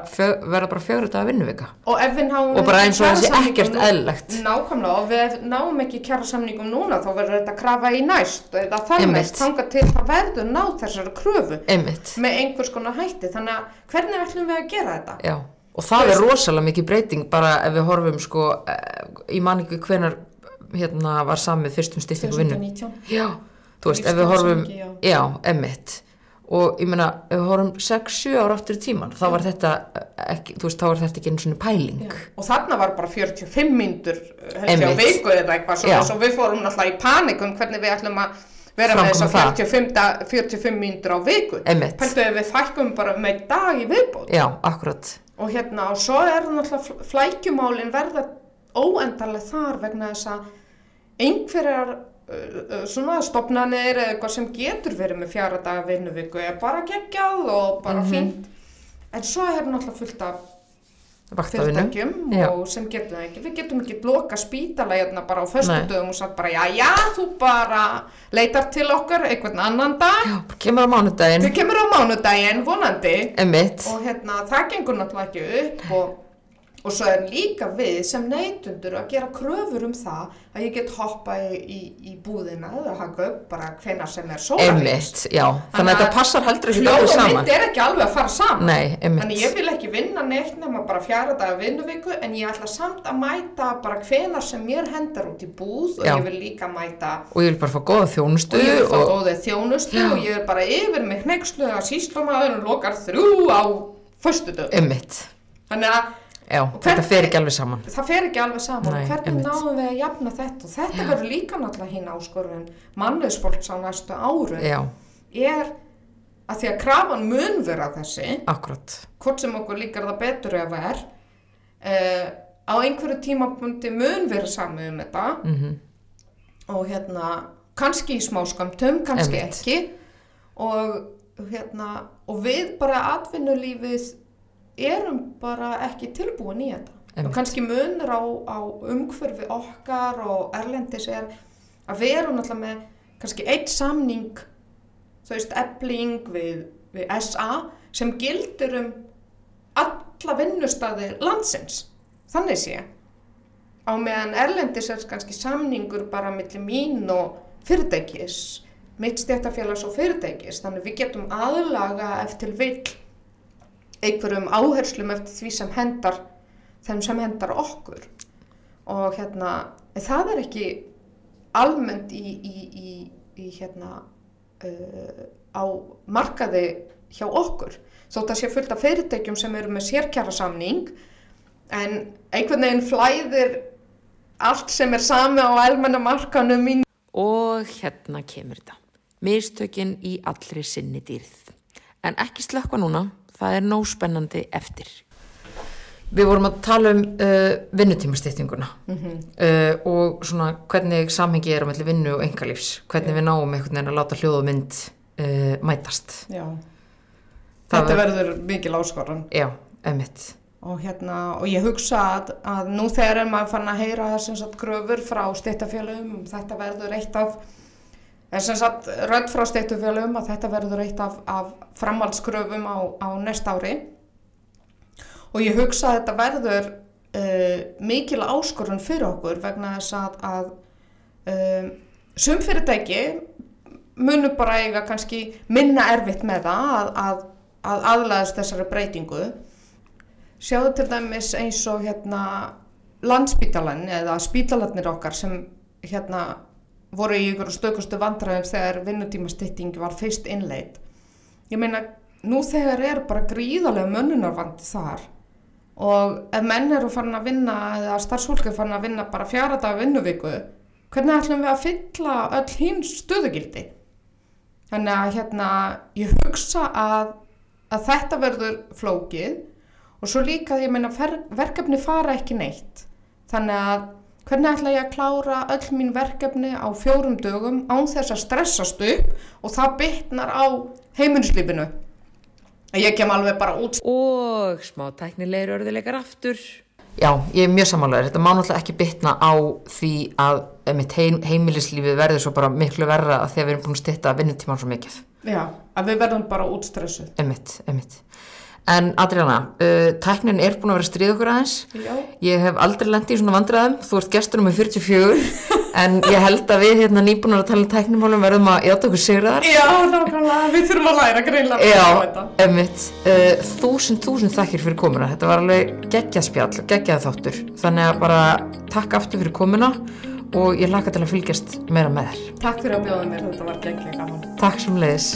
verða bara fjögur þetta að vinnuvika og ef við náum Og bara eins og kjarasamningum ekkert eðlilegt. nákvæmlega og við náum ekki kjara samningum núna þá verður þetta krafa í næst eða þar Einmitt. næst þangað til það verður ná þessari kröfu einmitt, með einhvers konar hætti þannig að hvernig ætlum við að gera þetta já og það er rosalega mikið breyting bara ef við horfum sko eh, ég man ekki hvenar hérna var samið fyrstum styrtingu vinnu. 2019 Já, þú veist, ef við horfum, Lífskjarasamningi, já, emmitt og ég meina, ef við horfum 6-7 ára aftur í tíman, þá var þetta ekki, þú veist, þá var þetta ekki einu svona pæling. Já. og þarna var bara 45 mínútur held ég á viku eða eitthvað svo, Já. svo við fórum náttúrulega í panikun hvernig við ætlum að vera með Framkvæma þess það. 45, da- 45 mínútur á viku. Einmitt. pæltu ef við fækkum bara með dag í viðbót? Já, akkurat, og hérna og svo er náttúrulega fl- flækjumálin verða óendarlega þar vegna þess að einhverjar svona stopnanir eða eitthvað sem getur verið með fjara daga vinnuviku er bara geggjað og bara Mhm. fínt. En svo er náttúrulega fullt af fyrirtækjum og sem getum það ekki. Við getum ekki loka spítala hérna bara á föstudögum og sagt bara já já þú bara leitar til okkar einhvern annan dag. Já, kemur á mánudaginn, þau kemur á mánudaginn vonandi. Emmitt og hérna það gengur náttúrulega ekki upp og, og svo er líka við sem neytundur að gera kröfur um það að ég get hoppa í, í, í búðina eða haka upp bara hvenar sem er sólarins Emmitt, já, þannig að þetta passar heldur ekki hljóð alveg og saman. mynd er ekki alveg að fara saman. Nei, Þannig emmitt, ég vil ekki vinna neitt nema bara fjara daga vinnuviku en ég ætla samt að mæta bara hvenar sem mér hendar út í búð og Já. ég vil líka mæta og ég vil bara fá góða þjónustu og ég vil fá og, góðið þjónustu og ég er bara yfir mig hneikslu að síslumæðurinn lokar þrjú á föstudög. emmitt, Þannig að já, Og þetta hvernig- fer ekki alveg saman. Það fer ekki alveg saman. Nei, hvernig náum við að jafna þetta? Og þetta verður líka náttúrulega hinn áskorun mannusfólks á næstu árum. Já, er að því að krafan mun vera þessi akkurat hvort sem okkur líkar það betur eða verð uh, á einhverju tímapunkti mun vera samið um þetta. Mm og hérna kannski í smáskamtum, kannski Einmitt. ekki. Og hérna og við bara atvinnulífið erum bara ekki tilbúin í þetta. Einmitt. og kannski munur á, á umhverfi okkar og erlendis er að við erum náttúrulega með kannski eitt samning þú veist, ebling við, við SA sem gildur um alla vinnustæði landsins. Þannig sé. Á meðan erlendis er kannski samningur bara millir mín og fyrirtækis mitt stjættafélags og fyrirtækis. Þannig við getum aðlaga eftir vill einhverjum áherslum eftir því sem hendar þeim sem hendar okkur og hérna það er ekki almennt í, í, í, í hérna uh, á markaði hjá okkur þótt að sé fullt af fyrirtækjum sem eru með sérkjara samning en einhvern veginn flæðir allt sem er sami á almenna markanum í Og hérna kemur þetta. Mistökin í allri sinni dýrð. En ekki slökka núna, það er nóg spennandi eftir. Við vorum að tala um uh, vinnutímastýttinguna uh, og svona hvernig samhengi er á melli vinnu og engalífs. Hvernig við náum einhvern veginn að láta hljóð og mynd uh, mætast. Já, Það þetta ver- verður mikil áskorun Já, emitt. og hérna, og ég hugsa að, að nú þegar er maður fann að heyra þessum gröfur frá stýttafélagum þetta verður eitt af þessum satt rödd frá stýttafélagum að þetta verður eitt af, af framhaldsgröfum á, á næsta ári. Og ég hugsa að þetta verður uh, mikil áskorun fyrir okkur vegna þess að, að um, sum fyrirtæki munu bara eiga kannski minna erfitt með það að, að, að aðlæðast þessari breytingu. Sjáðu til dæmis eins og hérna landspítalan eða spítalarnir okkar sem hérna voru í ykkur stökustu vandræðum þegar vinnutímastýtting var fyrst innleitt. Ég meina, nú þegar er bara gríðarlega mönnunarvand þar og ef menn eru farin að vinna eða starfsfólk er farin að vinna bara fjara dag vinnuviku, hvernig ætlum við að fylla öll hinn stöðugildi? Þannig að hérna, ég hugsa að, að þetta verður flókið og svo líka, meina, fer, verkefni fara ekki neitt. Þannig að hvernig ætla ég að klára öll mín verkefni á fjórum dögum án þess að stressast upp og það bytnar á heimilislífinu. Ég kem alveg bara út. Og smá tæknilegir örðuleikar aftur. Já, ég er mjög samanlegar. Þetta má náttúrulega ekki bitna á því að mitt heim, heimilislífið verður svo bara miklu verra að því að við erum búin að stytta vinnutíman svo mikið. Já, að við verðum bara útstressuð. Emitt, emitt. En Adriana, uh, tæknin er búin að vera að stríða okkur aðeins. Já. Ég hef aldrei lendið í svona vandræðum. Þú ert gestur um 44 en ég held að við hérna nýbúnar að tala um tæknimálum verðum að játa okkur sigraðar. Já, nákvæmlega, við þurfum að læra greinlega Já, emitt. Uh, þúsund, þúsund þakkir fyrir komuna. Þetta var alveg geggjað spjall, geggjað þáttur. Þannig að bara takk aftur fyrir komuna og ég laka til að fylgjast meira með þér. Takk fyrir að bjóða mér, þetta var geggja gaman. Takk sem leiðis.